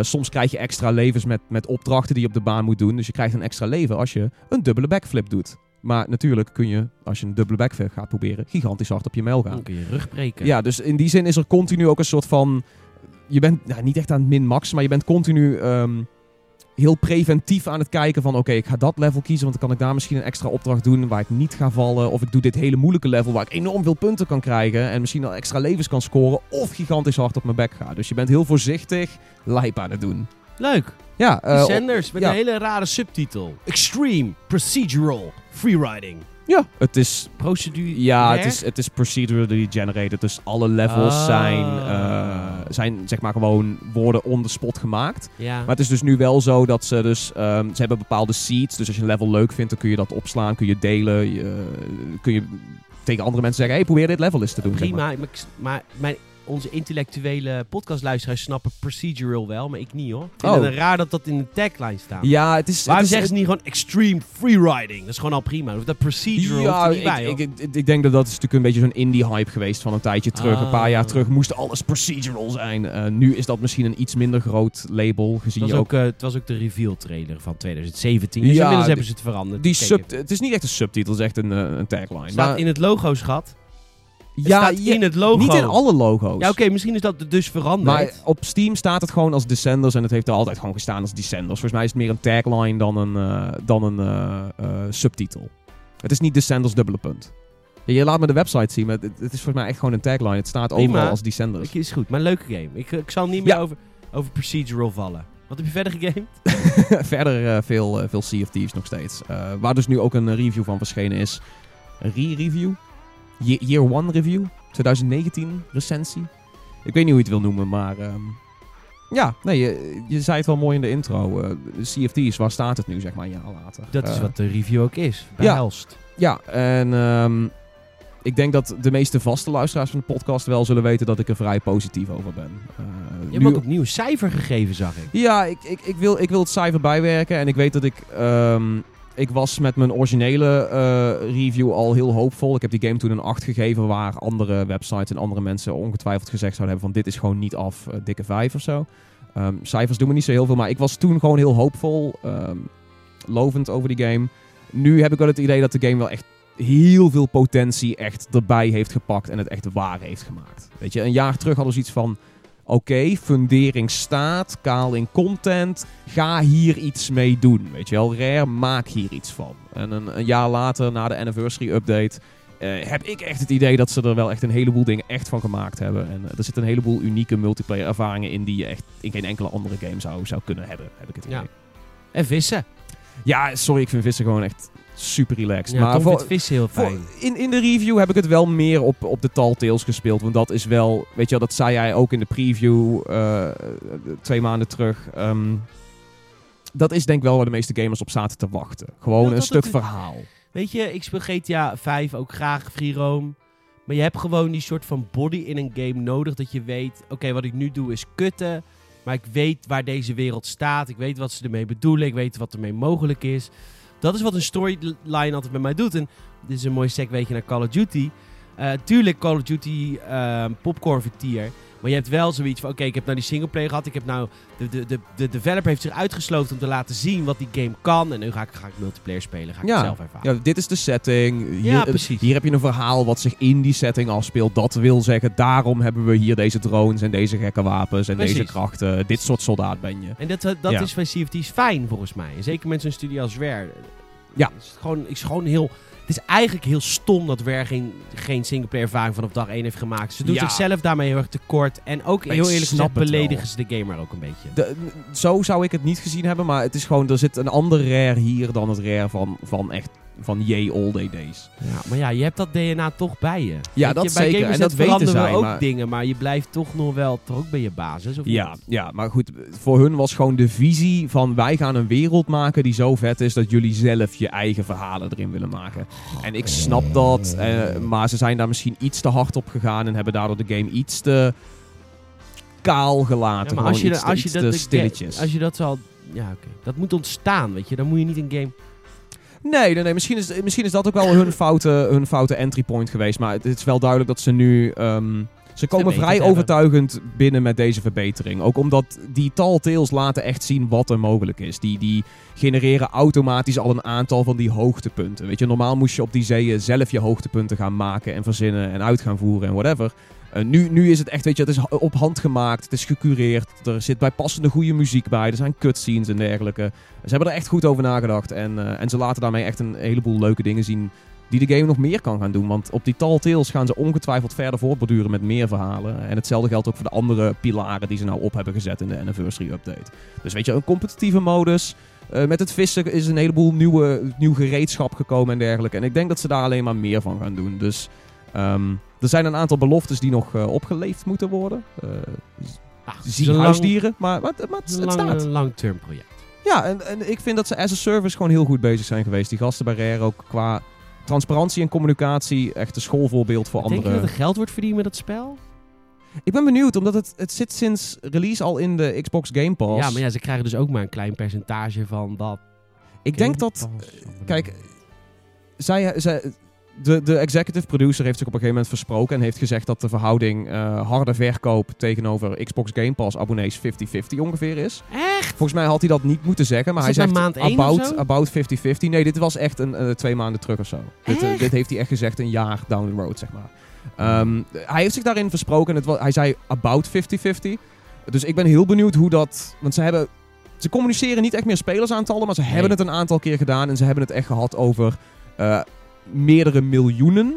B: Soms krijg je extra levens met, met opdrachten die je op de baan moet doen. Dus je krijgt een extra leven als je een dubbele backflip doet. Maar natuurlijk kun je, als je een dubbele backflip gaat proberen, gigantisch hard op je mijl gaan.
A: Dan kun je rug breken.
B: Ja, dus in die zin is er continu ook een soort van. Je bent nou, niet echt aan het min-max, maar je bent continu. ehm, heel preventief aan het kijken van... Oké, ik ga dat level kiezen, want dan kan ik daar misschien een extra opdracht doen... waar ik niet ga vallen. Of ik doe dit hele moeilijke level waar ik enorm veel punten kan krijgen... en misschien al extra levens kan scoren... of gigantisch hard op mijn bek ga. Dus je bent heel voorzichtig lijp aan het doen.
A: Leuk.
B: Ja, eh,
A: Sanders met
B: ja.
A: een hele rare subtitel. Extreme Procedural Freeriding.
B: ja, het is
A: Procedure.
B: Ja, het is, het is procedurally generated. Dus alle levels
A: Ah.
B: zijn, eh, zijn zeg maar gewoon worden on the spot gemaakt.
A: Ja.
B: Maar het is dus nu wel zo dat ze dus... ehm, ze hebben bepaalde seeds. Dus als je een level leuk vindt, dan kun je dat opslaan. Kun je delen. je- kun je tegen andere mensen zeggen... Hey, probeer dit level eens te doen. zeg
A: Prima,
B: maar.
A: maar mijn, onze intellectuele podcastluisteraars snappen procedural wel, maar ik niet hoor. Ik vind
B: Oh.
A: het raar dat dat in de tagline staat.
B: Ja, het is...
A: Waarom zeggen ze niet gewoon extreme freeriding? Dat is gewoon al prima. Of dat procedural
B: ja, ik,
A: bij,
B: ik, ik, ik denk dat dat is natuurlijk een beetje zo'n indie-hype geweest van een tijdje terug. Een paar
A: Ah.
B: jaar terug moest alles procedural zijn. Eh, nu is dat misschien een iets minder groot label, gezien
A: het, was
B: ook
A: ook, eh, het was ook de reveal trailer van 2017. Dus
B: Ja,
A: inmiddels hebben ze het veranderd.
B: Die sub, het is niet echt een subtitel, het is echt een, eh, een tagline.
A: staat
B: maar,
A: in het logo, schat.
B: Ja,
A: staat in het logo.
B: niet in alle logo's.
A: Ja, oké, misschien is dat dus veranderd.
B: Maar op Steam staat het gewoon als Descenders en het heeft er altijd gewoon gestaan als Descenders. Volgens mij is het meer een tagline dan een, eh, dan een eh, eh, subtitel. Het is niet Descenders dubbele punt. Ja, je laat me de website zien, maar het, het is volgens mij echt gewoon een tagline. Het staat
A: Prima.
B: overal als Descenders.
A: Is goed, maar een leuke game. Ik, ik zal niet meer
B: Ja.
A: over, over procedural vallen. Wat heb je verder gegamed?
B: Verder veel, veel Sea of Thieves nog steeds. Waar dus nu ook een review van verschenen is. Een re-review? Ye- Year One review? 2019 recensie? Ik weet niet hoe je het wil noemen, maar... ehm, ja, nee, je, je zei het wel mooi in de intro. eh of Thieves, waar staat het nu, zeg maar, een jaar later?
A: Dat is
B: Eh,
A: wat de review ook is. Bij
B: ja.
A: Helst.
B: Ja, en ehm, ik denk dat de meeste vaste luisteraars van de podcast wel zullen weten dat ik er vrij positief over ben. Eh,
A: Je
B: nu-
A: hebt ook opnieuw cijfer gegeven, zag ik.
B: Ja, ik, ik, ik, wil, ik wil het cijfer bijwerken. En ik weet dat ik... ehm, ik was met mijn originele eh, review al heel hoopvol. Ik heb die game toen een 8 gegeven... waar andere websites en andere mensen ongetwijfeld gezegd zouden hebben... van dit is gewoon niet af, eh, dikke 5 of zo. Ehm, cijfers doen me niet zo heel veel, maar ik was toen gewoon heel hoopvol. ehm, lovend over die game. Nu heb ik wel het idee dat de game wel echt heel veel potentie echt erbij heeft gepakt... en het echt waar heeft gemaakt. Weet je, een jaar terug hadden ze iets van... Oké, fundering staat, kaal in content. Ga hier iets mee doen. Weet je wel, Rare, maak hier iets van. En een, een jaar later, na de anniversary update, eh, heb ik echt het idee dat ze er wel echt een heleboel dingen echt van gemaakt hebben. En eh, er zitten een heleboel unieke multiplayer ervaringen in die je echt in geen enkele andere game zou, zou kunnen hebben, heb ik het idee.
A: Ja.
B: Ja.
A: En vissen.
B: sorry, ik vind vissen gewoon echt super relaxed.
A: Ja,
B: maar voor,
A: vindt vissen heel
B: voor-
A: fijn.
B: in, in de review heb ik het wel meer op, op de Tall Tales gespeeld. Want dat is wel, weet je wel, dat zei hij ook in de preview eh, twee maanden terug. Ehm, dat is denk ik wel waar de meeste gamers op zaten te wachten. Gewoon een stuk
A: het-
B: verhaal.
A: Weet je, ik speel GTA 5 ook graag free roam. Maar je hebt gewoon die soort van body in een game nodig. Dat je weet, oké, wat ik nu doe is kutten. Maar ik weet waar deze wereld staat. Ik weet wat ze ermee bedoelen. Ik weet wat ermee mogelijk is. Dat is wat een storyline altijd met mij doet. En dit is een mooi segweetje naar Call of Duty. Eh, tuurlijk Call of Duty ehm popcorn vertier. Maar je hebt wel zoiets van, oké, ik heb nou die singleplayer gehad. Ik heb nou, de, de, de, de developer heeft zich uitgesloten om te laten zien wat die game kan. En nu ga ik, ga ik multiplayer spelen. Ga ik
B: Ja.
A: het zelf ervaren.
B: Ja, dit is de setting. Hier,
A: Ja, precies.
B: Hier heb je een verhaal wat zich in die setting afspeelt. Dat wil zeggen, daarom hebben we hier deze drones en deze gekke wapens en deze krachten. Dit soort soldaat ben je.
A: En dat, dat
B: Ja.
A: is bij CFT's fijn volgens mij. Zeker met zo'n studio als Rare.
B: Ja.
A: Het is gewoon, is gewoon heel... Het is eigenlijk heel stom dat Rare geen, geen singleplayer ervaring vanaf dag 1 heeft gemaakt. Ze doen
B: Ja.
A: zichzelf daarmee heel erg tekort. En ook
B: Maar
A: heel eerlijk gezegd beledigen ze de gamer ook een beetje.
B: De- zo zou ik het niet gezien hebben, maar het is gewoon, er zit een ander rare hier dan het rare van, van echt, van Yay All Day Days.
A: Ja, maar ja, je hebt dat DNA toch bij je.
B: Ja,
A: Weet
B: dat
A: je,
B: zeker. En dat weten zij,
A: ook
B: maar-
A: dingen, maar je blijft toch nog wel ook bij je basis. Of
B: Ja,
A: niet?
B: ja, maar goed, voor hun was gewoon de visie van wij gaan een wereld maken die zo vet is dat jullie zelf je eigen verhalen erin willen maken. En ik snap dat, eh, maar ze zijn daar misschien iets te hard op gegaan en hebben daardoor de game iets te kaal gelaten.
A: Ja, maar als je,
B: iets te-
A: als je dat
B: stilletjes.
A: als je dat zal, ja, oké, dat moet ontstaan, weet je. Dan moet je niet een game.
B: Nee, nee. Misschien, is, misschien is dat ook wel hun foute, hun foute entry point geweest. Maar het is wel duidelijk dat ze nu... ehm, Ze komen vrij
A: hebben.
B: overtuigend binnen met deze verbetering. Ook omdat die Tall Tales laten echt zien wat er mogelijk is. Die, die genereren automatisch al een aantal van die hoogtepunten. Weet je, normaal moest je op die zeeën zelf je hoogtepunten gaan maken en verzinnen en uit gaan voeren en whatever. Eh, nu, nu is het echt, weet je, het is op hand gemaakt, het is gecureerd, er zit bijpassende goede muziek bij, er zijn cutscenes en dergelijke. Ze hebben er echt goed over nagedacht en, eh, en ze laten daarmee echt een heleboel leuke dingen zien die de game nog meer kan gaan doen. Want op die Tall Tales gaan ze ongetwijfeld verder voortborduren met meer verhalen. En hetzelfde geldt ook voor de andere pilaren die ze nou op hebben gezet in de Anniversary Update. Dus weet je, een competitieve modus. Eh, met het vissen is een heleboel nieuwe, nieuw gereedschap gekomen en dergelijke. En ik denk dat ze daar alleen maar meer van gaan doen. Dus ehm, er zijn een aantal beloftes die nog eh, opgeleefd moeten worden. Eh
A: Ah,
B: zie
A: lang-
B: huisdieren, maar, maar, maar het,
A: lang-
B: staat.
A: een long-term project.
B: Ja, en, en ik vind dat ze as a service gewoon heel goed bezig zijn geweest. Die gasten bij Rare ook qua transparantie en communicatie echt een schoolvoorbeeld voor
A: Denk je dat er geld wordt verdiend met dat spel?
B: Ik ben benieuwd, omdat het, het zit sinds release al in de Xbox Game Pass.
A: Ja, maar ja, ze krijgen dus ook maar een klein percentage van dat.
B: ik denk dat, kijk, zij, zij, de, de executive producer heeft zich op een gegeven moment versproken en heeft gezegd dat de verhouding eh, harde verkoop tegenover Xbox Game Pass abonnees 50-50 ongeveer is.
A: Echt?
B: Volgens mij had hij dat niet moeten zeggen, maar hij zegt
A: maand
B: about, about 50-50. Nee, dit was echt een, eh, twee maanden terug of zo. Dit, eh, dit heeft hij echt gezegd een jaar down the road, zeg maar. Ehm, hij heeft zich daarin versproken. Het hij zei about 50-50. Dus ik ben heel benieuwd hoe dat... Want ze hebben... Ze communiceren niet echt meer spelersaantallen, maar ze
A: Nee.
B: hebben het een aantal keer gedaan. En ze hebben het echt gehad over meerdere miljoenen.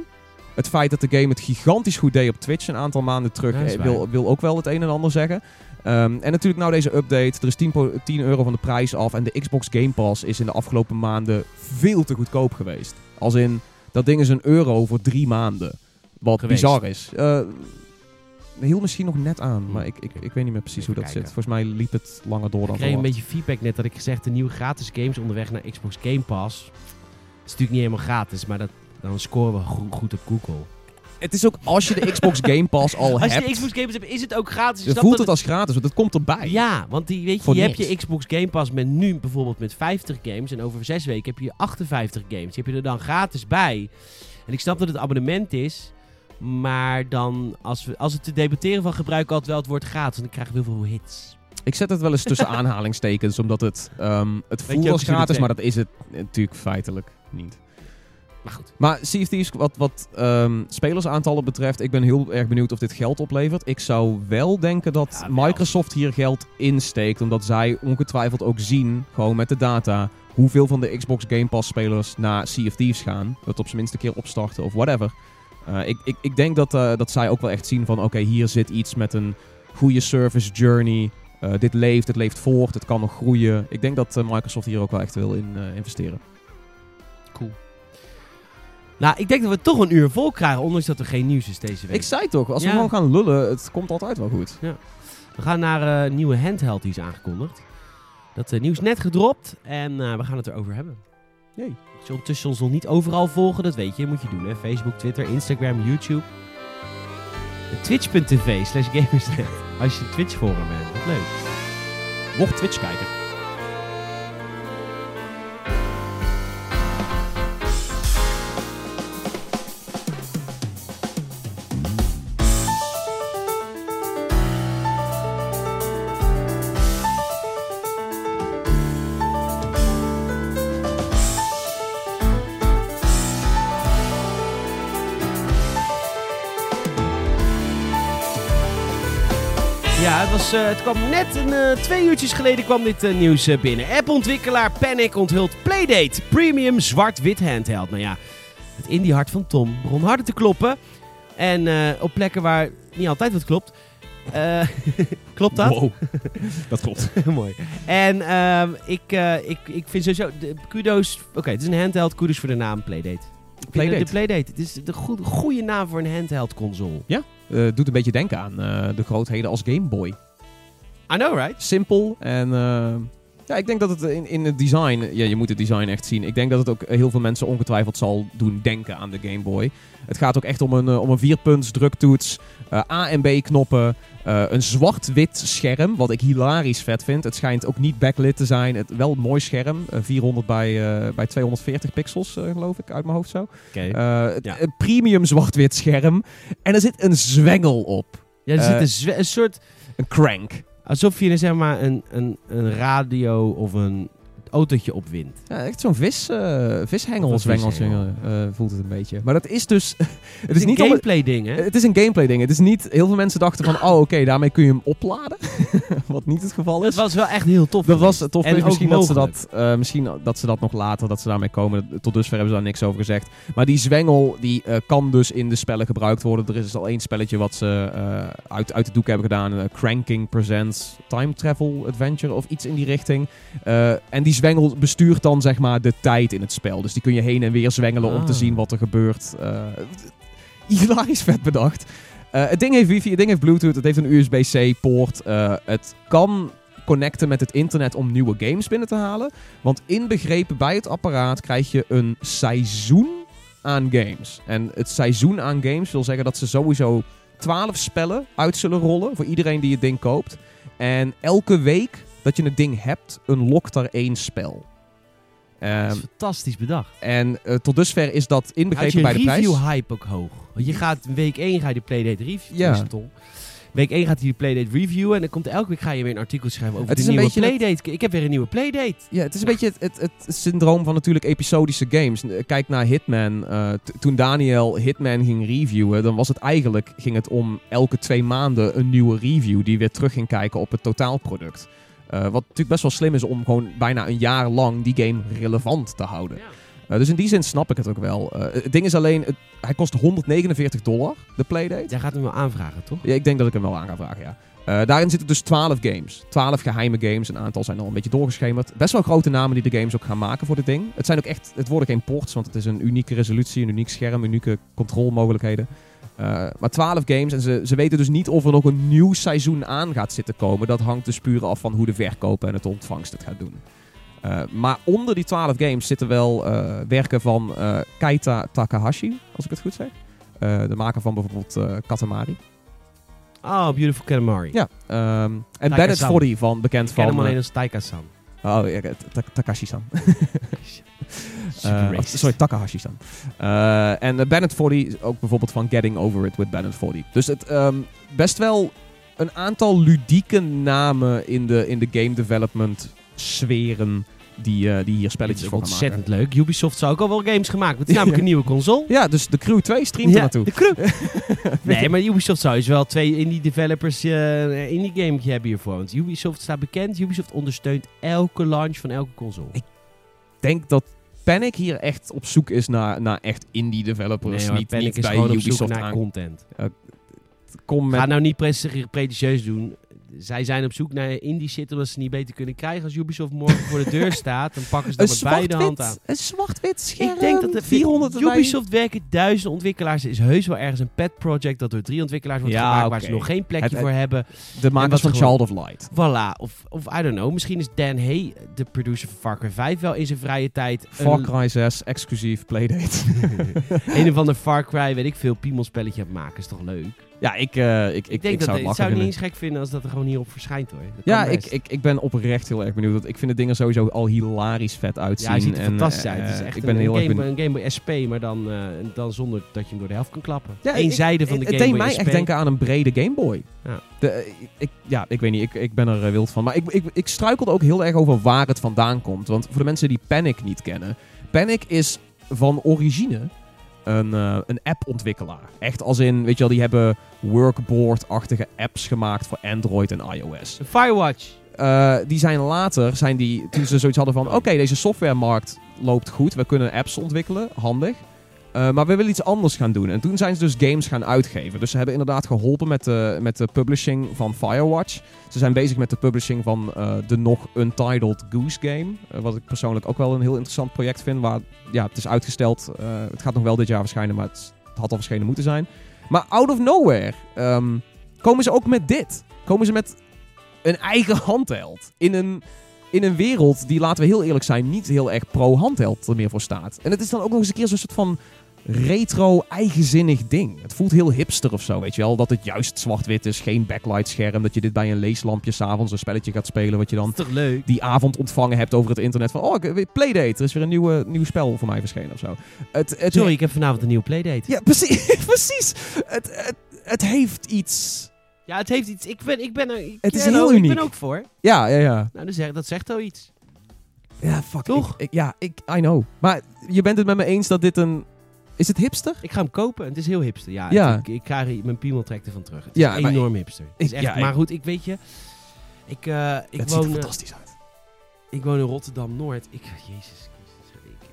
B: Het feit dat de game het gigantisch goed deed op Twitch een aantal maanden terug... Eh, wil, wil ook wel het een en ander zeggen. Ehm, en natuurlijk nou deze update. Er is 10, po- 10 euro van de prijs af. En de Xbox Game Pass is in de afgelopen maanden veel te goedkoop geweest. Als in, dat ding is een euro voor drie maanden. Wat
A: Geweest.
B: bizar is. Eh heel misschien nog net aan, maar ik, ik, ik weet niet meer precies
A: Even
B: hoe dat
A: kijken.
B: zit. Volgens mij liep het langer door
A: Ik
B: dan
A: kreeg een beetje feedback net dat ik gezegd de nieuwe gratis games onderweg naar Xbox Game Pass. Is natuurlijk niet helemaal gratis, maar dat, dan scoren we go- goed op Google.
B: Het is ook als je de Xbox Game Pass al
A: Als je
B: hebt,
A: de Xbox Games hebt, is het ook gratis. Snap
B: voelt het als gratis, want het komt erbij.
A: Ja, want die, weet je, je hebt je Xbox Game Pass met nu bijvoorbeeld met 50 games. En over zes weken heb je 58 games. Die heb je er dan gratis bij. En ik snap dat het abonnement is. Maar dan, als, we, als het te debatteren van gebruiken altijd wel het woord gratis. En dan krijgen we heel veel hits.
B: Ik zet het wel eens tussen aanhalingstekens, omdat het, ehm, het
A: je
B: voelt als
A: je
B: gratis, maar dat is het natuurlijk feitelijk niet.
A: Maar goed.
B: Maar Sea of Thieves, wat, wat ehm, spelersaantallen betreft, ik ben heel erg benieuwd of dit geld oplevert. Ik zou wel denken dat
A: Ja, wel.
B: Microsoft hier geld insteekt, omdat zij ongetwijfeld ook zien, gewoon met de data, hoeveel van de Xbox Game Pass spelers naar Sea of Thieves gaan. Dat op zijn minst een keer opstarten of whatever. Eh, ik, ik, ik denk dat, eh, dat zij ook wel echt zien van, oké, hier zit iets met een goede service journey. Eh, dit leeft, het leeft voort, het kan nog groeien. Ik denk dat Microsoft hier ook wel echt wil in eh, investeren.
A: Nou, ik denk dat we toch een uur vol krijgen, ondanks dat er geen nieuws is deze week.
B: Ik zei toch, als we
A: Ja.
B: gewoon gaan lullen, het komt altijd wel goed.
A: We gaan naar eh, een nieuwe handheld die is aangekondigd. Dat eh, nieuws net gedropt en eh, we gaan het erover hebben.
B: Jee.
A: Als je ondertussen ons nog niet overal volgen, dat weet je, moet je doen. Hè? Facebook, Twitter, Instagram, YouTube. Twitch.tv slash gamersnet. Als je Twitch-forum bent. Wat leuk.
B: Word Twitch-kijker.
A: Ja, was, eh, het kwam net een, eh, twee uurtjes geleden kwam dit eh, nieuws binnen. App-ontwikkelaar Panic onthult Playdate Premium zwart-wit handheld. Nou ja, het indie hart van Tom begon harder te kloppen. En op plekken waar niet altijd wat klopt. Klopt dat?
B: Wow. dat klopt.
A: Mooi. En ehm, ik, ik, ik vind sowieso... De, kudos... Oké, het is een handheld. Kudos voor de naam Playdate.
B: Playdate.
A: De Playdate. Het is de goede, goede naam voor een handheld console.
B: Eh, doet een beetje denken aan de grootheden als Game Boy.
A: I know, right?
B: Simpel en eh, Ja, ik denk dat het in, in het design, ja, je moet het design echt zien. Ik denk dat het ook heel veel mensen ongetwijfeld zal doen denken aan de Game Boy. Het gaat ook echt om een, eh, om een vierpunts druktoets, eh, A en B knoppen, een zwart-wit scherm, wat ik hilarisch vet vind. Het schijnt ook niet backlit te zijn. Het, wel een mooi scherm, eh, 400 bij, bij 240 pixels, geloof ik, uit mijn hoofd zo.
A: Ja.
B: Een premium zwart-wit scherm. En er zit een zwengel op.
A: Ja, er zit een, een soort...
B: Een crank.
A: Alsof je zeg maar een, een, een radio of een autootje opwint.
B: Ja, echt zo'n vis, eh vishengel,
A: vishengel.
B: eh, voelt het een beetje. Maar dat is dus... het
A: Het is
B: niet
A: een
B: om-
A: gameplay ding, hè?
B: Het is een gameplay ding. Het is niet... Heel veel mensen dachten van... Oh, oké, daarmee kun je hem opladen. Wat niet het geval
A: Dat
B: is.
A: was wel echt heel tof.
B: Dat was tof.
A: En ook
B: Misschien dat, ze dat, eh, misschien dat ze dat nog later, dat ze daarmee komen. Tot dusver hebben ze daar niks over gezegd. Maar die zwengel, die eh, kan dus in de spellen gebruikt worden. Er is dus al één spelletje wat ze eh, uit, uit de doek hebben gedaan. Cranking Presents Time Travel Adventure of iets in die richting. Eh, en die zwengel bestuurt dan zeg maar de tijd in het spel. Dus die kun je heen en weer zwengelen om te
A: Ah.
B: zien wat er gebeurt. Eh hilarisch vet bedacht. Eh, het ding heeft wifi, het ding heeft bluetooth, het heeft een USB-C poort. Eh, het kan connecten met het internet om nieuwe games binnen te halen. Want inbegrepen bij het apparaat krijg je een seizoen aan games. En het seizoen aan games wil zeggen dat ze sowieso 12 spellen uit zullen rollen voor iedereen die het ding koopt. En elke week dat je het ding hebt, unlockt er één spel.
A: Dat
B: Ehm,
A: is fantastisch bedacht.
B: en eh, tot dusver is dat inbegrepen
A: je
B: bij de prijs.
A: review-hype ook hoog? Want je gaat week 1 ga je de Playdate review.
B: Ja.
A: toch? Week 1 gaat hij de Playdate reviewen. En dan komt elke week ga je weer een artikel schrijven over
B: Het
A: de
B: is een
A: nieuwe
B: beetje het-
A: Playdate. Ik heb weer een nieuwe Playdate.
B: Ja, het is een beetje het, het, het syndroom van natuurlijk episodische games. Kijk naar Hitman. eh, toen Daniel Hitman ging reviewen, dan was het eigenlijk ging het om elke twee maanden een nieuwe review die weer terug ging kijken op het totaalproduct. Eh, wat natuurlijk best wel slim is om gewoon bijna een jaar lang die game relevant te houden. Eh, dus in die zin snap ik het ook wel. Eh, het ding is alleen, het- hij kost 149 dollar, de Playdate.
A: Jij gaat hem wel aanvragen, toch?
B: Ja, ik denk dat ik hem wel aan ga vragen, ja. Daarin zitten dus 12 games. 12 geheime games. Een aantal zijn al een beetje doorgeschemerd. Best wel grote namen die de games ook gaan maken voor dit ding. Het zijn ook echt, het worden geen ports, want het is een unieke resolutie, een uniek scherm, unieke controlmogelijkheden. Eh, maar 12 games en ze, ze weten dus niet of er nog een nieuw seizoen aan gaat zitten komen. Dat hangt dus puur af van hoe de verkopen en het ontvangst het gaat doen. Eh, maar onder die 12 games zitten wel eh, werken van Keita Takahashi, als ik het goed zeg. De maker van bijvoorbeeld Katamari.
A: Oh, Beautiful Katamari.
B: Ja, ehm, en. Bennett Foddy van bekend
A: Ik ken
B: van...
A: hem alleen als Taika-san.
B: oh, Takashi-san.
A: Super
B: Eh,
A: racist.
B: sorry, Takahashi-san. Eh, en uh, Bennett Foddy, ook bijvoorbeeld van Getting Over It with Bennett Foddy. Dus het ehm, best wel een aantal ludieke namen in de, in de game development sferen die, eh, die hier spelletjes voor maken.
A: ontzettend leuk. Ubisoft zou ook al wel games gemaakt. Het is namelijk een nieuwe console.
B: Ja, dus de Crew 2 streamt er naartoe.
A: de crew. nee, maar Ubisoft zou dus wel twee indie developers eh, een indie gametje hebben hiervoor. Want Ubisoft staat bekend. Ubisoft ondersteunt elke launch van elke console.
B: Ik denk dat Panic hier echt op zoek is naar, naar echt indie developers.
A: nee,
B: niet,
A: Panic
B: niet
A: is
B: bij
A: gewoon op zoek
B: Ubisoft
A: naar
B: aan.
A: content.
B: Kom met
A: Ga nou niet pre- pretentieus doen. Zij zijn op zoek naar indie shit omdat ze niet beter kunnen krijgen. Als Ubisoft morgen voor de deur staat, dan pakken ze dat met beide handen aan.
B: een zwart-wit scherm.
A: Ik denk dat de
B: 400 erbij.
A: Ubisoft werken duizenden ontwikkelaars. Er is heus wel ergens een pet project dat door drie ontwikkelaars wordt
B: Ja,
A: gemaakt waar ze nog geen plekje
B: Het-
A: voor hebben.
B: de makers van
A: gewoon-
B: Child of Light.
A: Voilà. Of, of I don't know. Misschien is Dan Hay, de producer van Far Cry 5, wel in zijn vrije tijd
B: Far Cry 6, exclusief playdate.
A: een of ander Far Cry, weet ik veel, piemelspelletje aan maken. Is toch leuk?
B: Ja, ik, eh, ik, ik,
A: Ik, denk
B: ik
A: dat
B: zou
A: het,
B: het
A: zou niet eens gek vinden als dat er gewoon hierop verschijnt hoor. Dat
B: Ja, ik, ik, ik ben oprecht heel erg benieuwd. Ik vind de dingen sowieso al hilarisch vet uitzien.
A: ja, hij ziet er
B: en,
A: fantastisch
B: eh,
A: uit. Het is
B: eh,
A: echt
B: ik
A: een,
B: ben heel
A: een,
B: erg
A: Game, een Game Boy SP, maar dan, dan zonder dat je hem door de helft kan klappen.
B: Ja,
A: Eén zijde van de
B: het
A: Game
B: deed
A: Boy
B: mij
A: SP.
B: echt denken aan een brede Game Boy.
A: Ja.
B: De, ik, ja, ik weet niet. Ik, ik ben er wild van. Maar ik, ik, ik struikelde ook heel erg over waar het vandaan komt. Want voor de mensen die Panic niet kennen. Panic is van origine een, eh, een app-ontwikkelaar. Echt als in, weet je wel, die hebben workboard-achtige apps gemaakt voor Android en iOS.
A: Een Firewatch.
B: Eh, die zijn later, zijn die, toen ze zoiets hadden van... Oké, deze softwaremarkt loopt goed. We kunnen apps ontwikkelen. Handig. Eh, maar we willen iets anders gaan doen. En toen zijn ze dus games gaan uitgeven. Dus ze hebben inderdaad geholpen met de, met de publishing van Firewatch. Ze zijn bezig met de publishing van eh, de nog Untitled Goose Game. Eh, wat ik persoonlijk ook wel een heel interessant project vind. Waar, ja, het is uitgesteld. Eh, het gaat nog wel dit jaar verschijnen, maar het, het had al verschenen moeten zijn. Maar out of nowhere ehm, komen ze ook met dit. Komen ze met een eigen handheld. In een in een wereld die, laten we heel eerlijk zijn, niet heel erg pro-handheld er meer voor staat. En het is dan ook nog eens een keer zo'n soort van retro, eigenzinnig ding. Het voelt heel hipster of zo, weet je wel. Dat het juist zwart-wit is, geen backlight scherm. Dat je dit bij een leeslampje s'avonds een spelletje gaat spelen. Wat je dan die avond ontvangen hebt over het internet. Van, oh, ik- Playdate, er is weer een nieuwe, nieuw spel voor mij verschenen of zo. Het, het,
A: Sorry, ik heb vanavond een nieuwe playdate.
B: Ja, precies. precies. Het, het, het heeft iets.
A: Ja, het heeft iets. Ik ben, ik ben er. Ik,
B: Het is heel
A: Ik
B: uniek.
A: ben ook voor.
B: Ja, ja, ja.
A: Nou, dat zegt, dat zegt al iets.
B: Ja, fuck.
A: Toch?
B: Ik, ik- ja, ik, I know. Maar je bent het met me eens dat dit een... Is het hipster?
A: Ik ga hem kopen. Het is heel hipster. Ja,
B: Ja.
A: Ik, ik ga mijn piemel trekt ervan terug. Het is
B: Ja,
A: enorm hipster. Het is echt,
B: ja,
A: maar goed, ik weet je. Ik, eh, ik,
B: het ziet er
A: woon, eh,
B: fantastisch uit.
A: ik woon in Rotterdam Noord. Ik, Jezus Christus. Ik,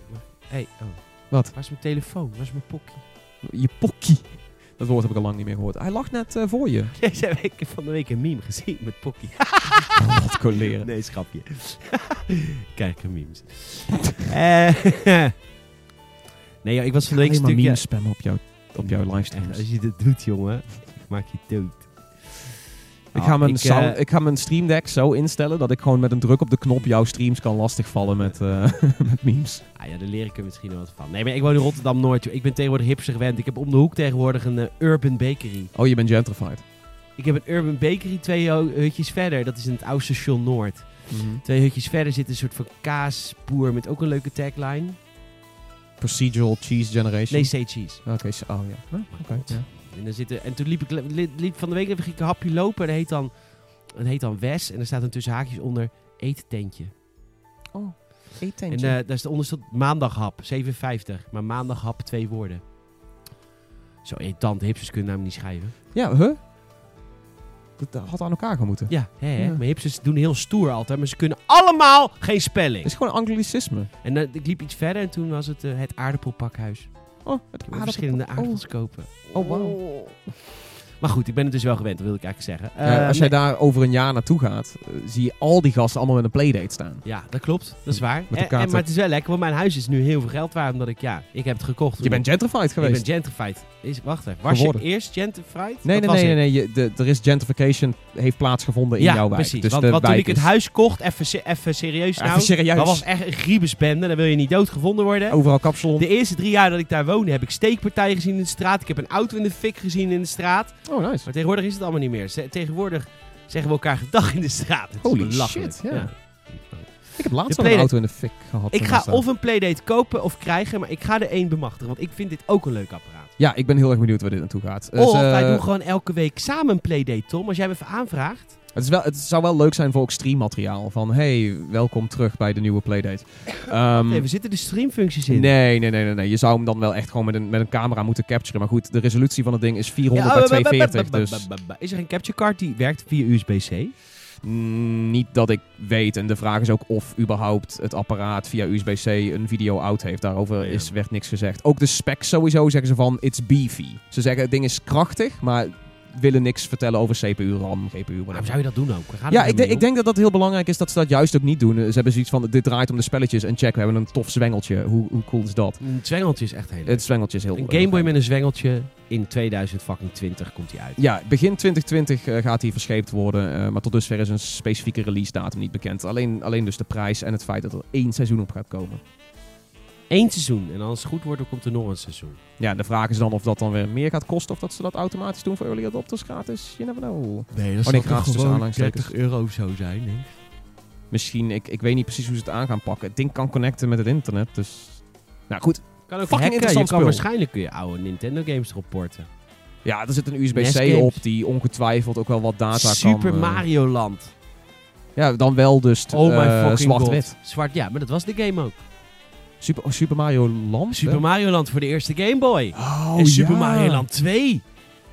A: hey, oh.
B: Wat?
A: Waar is mijn telefoon? Waar is mijn pokkie?
B: Je pokkie. Dat woord heb ik al lang niet meer gehoord. Hij lag net eh, voor je.
A: Deze heb ik van de week een meme gezien met pokkie.
B: Wat coleren.
A: Nee, schapje. Kijk, memes. Eh, nee, ik was van de week een stukje...
B: spammen op, jou, op jouw livestreams.
A: Als je dit doet, jongen, ik maak je dood.
B: Ik
A: Ah,
B: ga, mijn
A: ik,
B: sound-
A: eh,
B: ik ga mijn Stream Deck zo instellen dat ik gewoon met een druk op de knop jouw streams kan lastigvallen met, eh, met memes.
A: Ah ja, daar leer ik er misschien wel wat van. Nee, maar ik woon in Rotterdam-Noord. joh. Ik ben tegenwoordig hipster gewend. Ik heb om de hoek tegenwoordig een eh, Urban Bakery.
B: Oh, je bent gentrified.
A: Ik heb een Urban Bakery twee hu- hutjes verder. Dat is in het oude station Noord. Twee hutjes verder zit een soort van kaasboer met ook een leuke tagline.
B: Procedural Cheese Generation.
A: Nee, say cheese.
B: Oké, so- oh ja. Huh?
A: En, dan zitten, en toen liep ik li- liep van de week even een hapje lopen. En dat heet dan, dat heet dan Wes. En er staat dan tussen haakjes onder eettentje.
B: Oh,
A: En
B: eetentje.
A: eh daar is onder stond maandaghap, 7,50. Maar maandaghap, twee woorden. Zo irritant, hipsters kunnen namelijk niet schrijven.
B: ja, huh? Dat had aan elkaar gemoeten.
A: Ja, hè, hè?
B: Ja.
A: maar hipsters doen heel stoer altijd. Maar ze kunnen allemaal geen spelling.
B: Het is gewoon anglicisme.
A: En eh, ik liep iets verder en toen was het eh, het aardappelpakhuis.
B: Oh, het
A: verschillende
B: aardappel-
A: aardappels kopen.
B: Oh, wauw.
A: Maar goed, ik ben het dus wel gewend, dat wil ik eigenlijk zeggen.
B: Ja,
A: Eh,
B: als jij
A: nee.
B: daar over een jaar naartoe gaat, eh, zie je al die gasten allemaal met een playdate staan.
A: Ja, dat klopt. Dat is waar.
B: Met
A: En,
B: elkaar
A: en,
B: te-
A: maar het is wel lekker, want mijn huis is nu heel veel geld waard. Omdat ik, ja, ik heb het gekocht.
B: Je bent gentrified
A: Ik
B: geweest.
A: ben gentrified. Is, wacht even, was
B: Geworden.
A: je eerst gentrified?
B: Nee, nee, nee,
A: ik.
B: nee. nee. Je, de, er is gentrification heeft plaatsgevonden in
A: ja,
B: jouw wijk.
A: precies.
B: Dus
A: want
B: de
A: want toen ik het
B: is-
A: huis kocht, even, even serieus nou.
B: Even serieus.
A: Dat was echt een griebesbende. Dan wil je niet doodgevonden worden.
B: Overal kapsalon.
A: De eerste drie jaar dat ik daar woonde, heb ik steekpartijen gezien in de straat. Ik heb een auto in de fik gezien in de straat.
B: Oh, nice.
A: Maar tegenwoordig is het allemaal niet meer. Ze- tegenwoordig zeggen we elkaar gedag in de straat. Het
B: Holy shit, ja. Ik heb laatst al een auto in de fik gehad.
A: Ik ga of een playdate kopen of krijgen, maar ik ga er één bemachtigen. Want ik vind dit ook een leuk apparaat.
B: Ja, ik ben heel erg benieuwd waar dit naartoe gaat. Dus,
A: of
B: eh,
A: wij doen gewoon elke week samen een playdate, Tom. Als jij me even aanvraagt.
B: Het, is wel, het zou wel leuk zijn voor ook streammateriaal. Van, hey, welkom terug bij de nieuwe playdate. Ehm,
A: Nee, we zitten de streamfuncties in.
B: Nee, nee, nee, nee, nee. Je zou hem dan wel echt gewoon met een, met een camera moeten capturen. Maar goed, de resolutie van het ding is 400
A: Ja,
B: bij
A: ba- ba- ba-
B: 240.
A: ba-
B: Dus
A: ba- ba- ba- Is er een capture card die werkt via USB-C?
B: mm, niet dat ik weet. En de vraag is ook of überhaupt het apparaat via USB-C een video out heeft. Daarover is, werd niks gezegd. Ook de specs sowieso zeggen ze van, it's beefy. Ze zeggen het ding is krachtig, maar willen niks vertellen over CPU, RAM, GPU,
A: Waarom zou je dat doen ook?
B: Ja, ik, ik denk dat dat heel belangrijk is dat ze dat juist ook niet doen. Ze hebben zoiets van, dit draait om de spelletjes. En check, we hebben een tof zwengeltje. Hoe, hoe cool is dat?
A: Een zwengeltje is echt heel leuk.
B: Het zwengeltje is heel
A: Een Gameboy
B: fijn.
A: met een zwengeltje in 2020 komt die uit.
B: Ja, begin 2020 eh, gaat hij verscheept worden. eh, maar tot dusver is een specifieke release datum niet bekend. Alleen, alleen dus de prijs en het feit dat er één seizoen op gaat komen.
A: Eén seizoen. En als het goed wordt, dan komt er nog een seizoen.
B: Ja, de vraag is dan of dat dan weer meer gaat kosten. Of dat ze dat automatisch doen voor early adopters gratis. You never know.
A: Nee,
B: dat zal toch gewoon aanhalingstekens.
A: euro zo zijn, hè?
B: Misschien, ik, ik weet niet precies hoe ze het aan gaan pakken. Het ding kan connecten met het internet, dus... Nou goed.
A: Kan ook
B: Fucking
A: hacken. Je kan
B: spul.
A: waarschijnlijk kun je oude Nintendo games erop porten.
B: Ja, er zit een USB-C
A: games.
B: op die ongetwijfeld ook wel wat data
A: Super
B: kan... eh,
A: Mario Land.
B: Ja, dan wel dus
A: Oh my
B: eh,
A: fucking
B: zwart-wit.
A: Zwart, ja, maar dat was de game ook.
B: Super, oh, Super Mario Land?
A: Super
B: hè?
A: Mario Land voor de eerste Game Boy.
B: Oh,
A: en Super
B: ja.
A: Mario Land 2.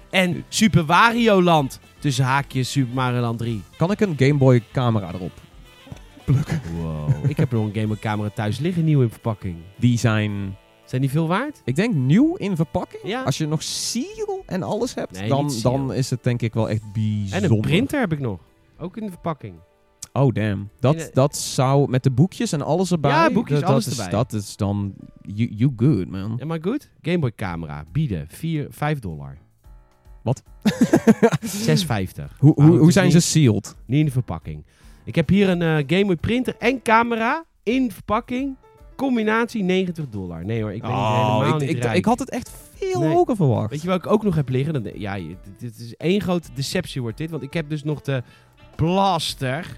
A: En Super Wario Land. Tussen haakjes Super Mario Land 3.
B: Kan ik een Game Boy camera erop?
A: Wow. ik heb nog een Game Boy camera thuis liggen, nieuw in verpakking.
B: Die zijn,
A: Zijn die veel waard?
B: ik denk, nieuw in verpakking.
A: Ja.
B: Als je nog seal en alles hebt,
A: Nee,
B: dan, dan is het denk ik wel echt bijzonder.
A: En een printer heb ik nog. Ook in de verpakking.
B: Oh, damn. Dat,
A: de-
B: dat zou met de boekjes en alles erbij.
A: Ja, boekjes,
B: dat,
A: alles
B: dat is,
A: erbij.
B: Dat is dan, you, you good, man.
A: Am I good? Game Boy camera. Bieden. 4, 5 dollar.
B: Wat?
A: 6,50.
B: hoe, hoe,
A: het
B: hoe zijn
A: niet-
B: ze sealed?
A: Niet in de verpakking. Ik heb hier een eh, Game Boy printer en camera in verpakking. Combinatie 90 dollar. Nee hoor, ik ben niet helemaal
B: Oh, ik,
A: niet
B: ik, ik had het echt veel
A: Nee.
B: hoger verwacht.
A: Weet je wat ik ook nog heb liggen? Dan, ja, dit, dit is één grote deceptie wordt dit. Want ik heb dus nog de Blaster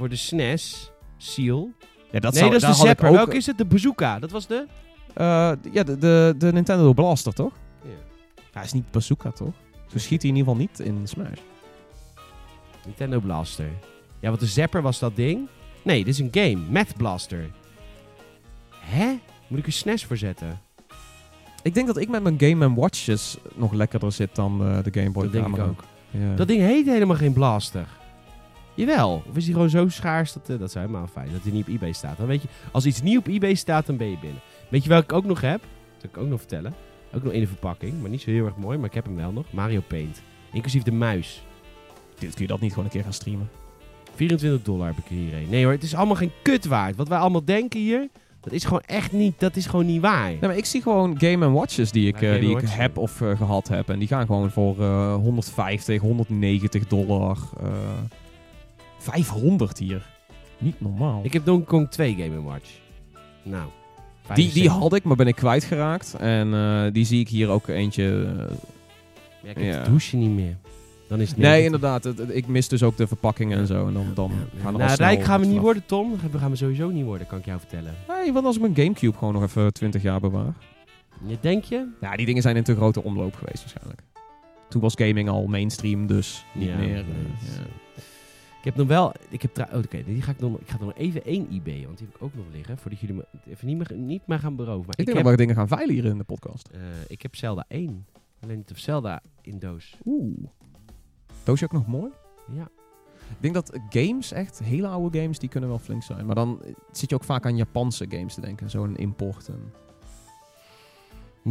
A: voor de SNES Seal.
B: ja, dat
A: nee,
B: zou,
A: dat is de Zapper.
B: ook-
A: Welke is het? De Bazooka. Dat was de...
B: Eh, ja, de, de, de Nintendo Blaster, toch?
A: Ja.
B: Hij is niet Bazooka, toch? Zo schiet hij in ieder geval niet in Smash.
A: Nintendo Blaster. Ja, want de Zapper was dat ding. Nee, dit is een game. Math Blaster. Hè? Moet ik er SNES voor zetten?
B: Ik denk dat ik met mijn Game Watches nog lekkerder zit dan eh, de Game Boy
A: dat denk ik ook.
B: Ja.
A: Dat ding heet helemaal geen Blaster. Jawel. Of is die gewoon zo schaars dat... eh, dat is helemaal fijn. Dat hij niet op eBay staat. Dan weet je... Als iets niet op eBay staat, dan ben je binnen. Weet je welke ik ook nog heb? Dat zal ik ook nog vertellen. Ook nog in de verpakking. Maar niet zo heel erg mooi. Maar ik heb hem wel nog. Mario Paint. Inclusief de muis.
B: Dit kun je dat niet gewoon een keer gaan streamen.
A: 24 dollar heb ik er hier een. Nee hoor, het is allemaal geen kut waard. Wat wij allemaal denken hier... Dat is gewoon echt niet... Dat is gewoon niet waar.
B: Nee, maar ik zie gewoon Game Watches die ik,
A: Ja,
B: eh, die ik heb of eh, gehad heb. En die gaan gewoon voor eh 150, 190 dollar. Eh 500 hier. Niet normaal.
A: Ik heb Donkey Kong 2 Game Watch. Nou.
B: die, die
A: 75.
B: had ik, maar ben ik kwijtgeraakt. En eh, die zie ik hier ook eentje. eh,
A: Ja, ik heb
B: Ja.
A: het douche niet meer. Dan is het
B: nee,
A: 90.
B: inderdaad. het- het- ik mis dus ook de verpakkingen en zo. En dan, dan
A: Ja,
B: gaan er
A: nou, rijk gaan we niet worden, Tom. We gaan we sowieso niet worden, kan ik jou vertellen.
B: Nee, want als ik mijn Gamecube gewoon nog even 20 jaar bewaar.
A: Je denk je?
B: Ja, die dingen zijn in te grote omloop geweest waarschijnlijk. Toen was gaming al mainstream, dus niet
A: Ja,
B: meer.
A: nee, Ik heb nog wel... Ik heb oh, Oké, die ga ik, nog, ik ga nog even één eBay, want die heb ik ook nog liggen. Voordat jullie me even niet meer, niet meer gaan beroven. Maar
B: Ik
A: ik,
B: denk
A: heb,
B: dat we dingen gaan veilen hier in de podcast.
A: eh, ik heb Zelda 1. Alleen niet of Zelda in doos.
B: Oeh. Doosje ook nog mooi?
A: Ja.
B: Ik denk dat games, echt hele oude games, die kunnen wel flink zijn. Maar dan eh, zit je ook vaak aan Japanse games te denken. Zo'n import. En...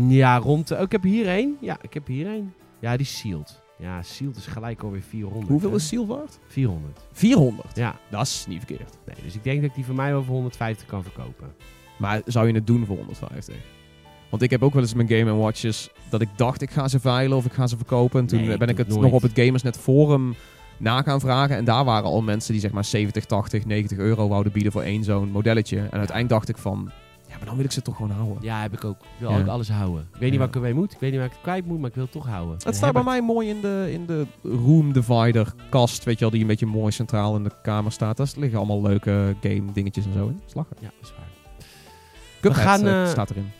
A: Ja, rond... Oh, ik heb hier één. Ja, ik heb hier één. Ja, die sealed. Ja, sealed is gelijk alweer 400.
B: Hoeveel
A: hè?
B: is Seal waard?
A: 400.
B: 400.
A: Ja,
B: Dat is niet verkeerd.
A: nee, dus ik denk dat ik die voor mij wel voor 150 kan verkopen.
B: Maar zou je het doen voor 150? Want ik heb ook wel eens mijn Game Watches dat ik dacht ik ga ze veilen of ik ga ze verkopen. En toen
A: Nee,
B: eh, ben ik het nog op het Gamersnet forum na gaan vragen. En daar waren al mensen die zeg maar 70, 80, 90 euro wouden bieden voor één zo'n modelletje. En uiteindelijk dacht ik van, maar dan wil ik ze toch gewoon houden.
A: Ja, heb ik ook. Ik wil
B: Ja.
A: ook alles houden. Ik weet niet waar ik ermee moet. Ik weet niet waar ik het kwijt moet, maar ik wil het toch houden.
B: Het staat bij mij mooi in de, in de room divider kast, weet je wel, die een beetje mooi centraal in de kamer staat. Daar liggen allemaal leuke game dingetjes en zo in. Slagen.
A: Ja, dat is waar.
B: Cuphead
A: gaan,
B: eh,
A: eh,
B: staat erin.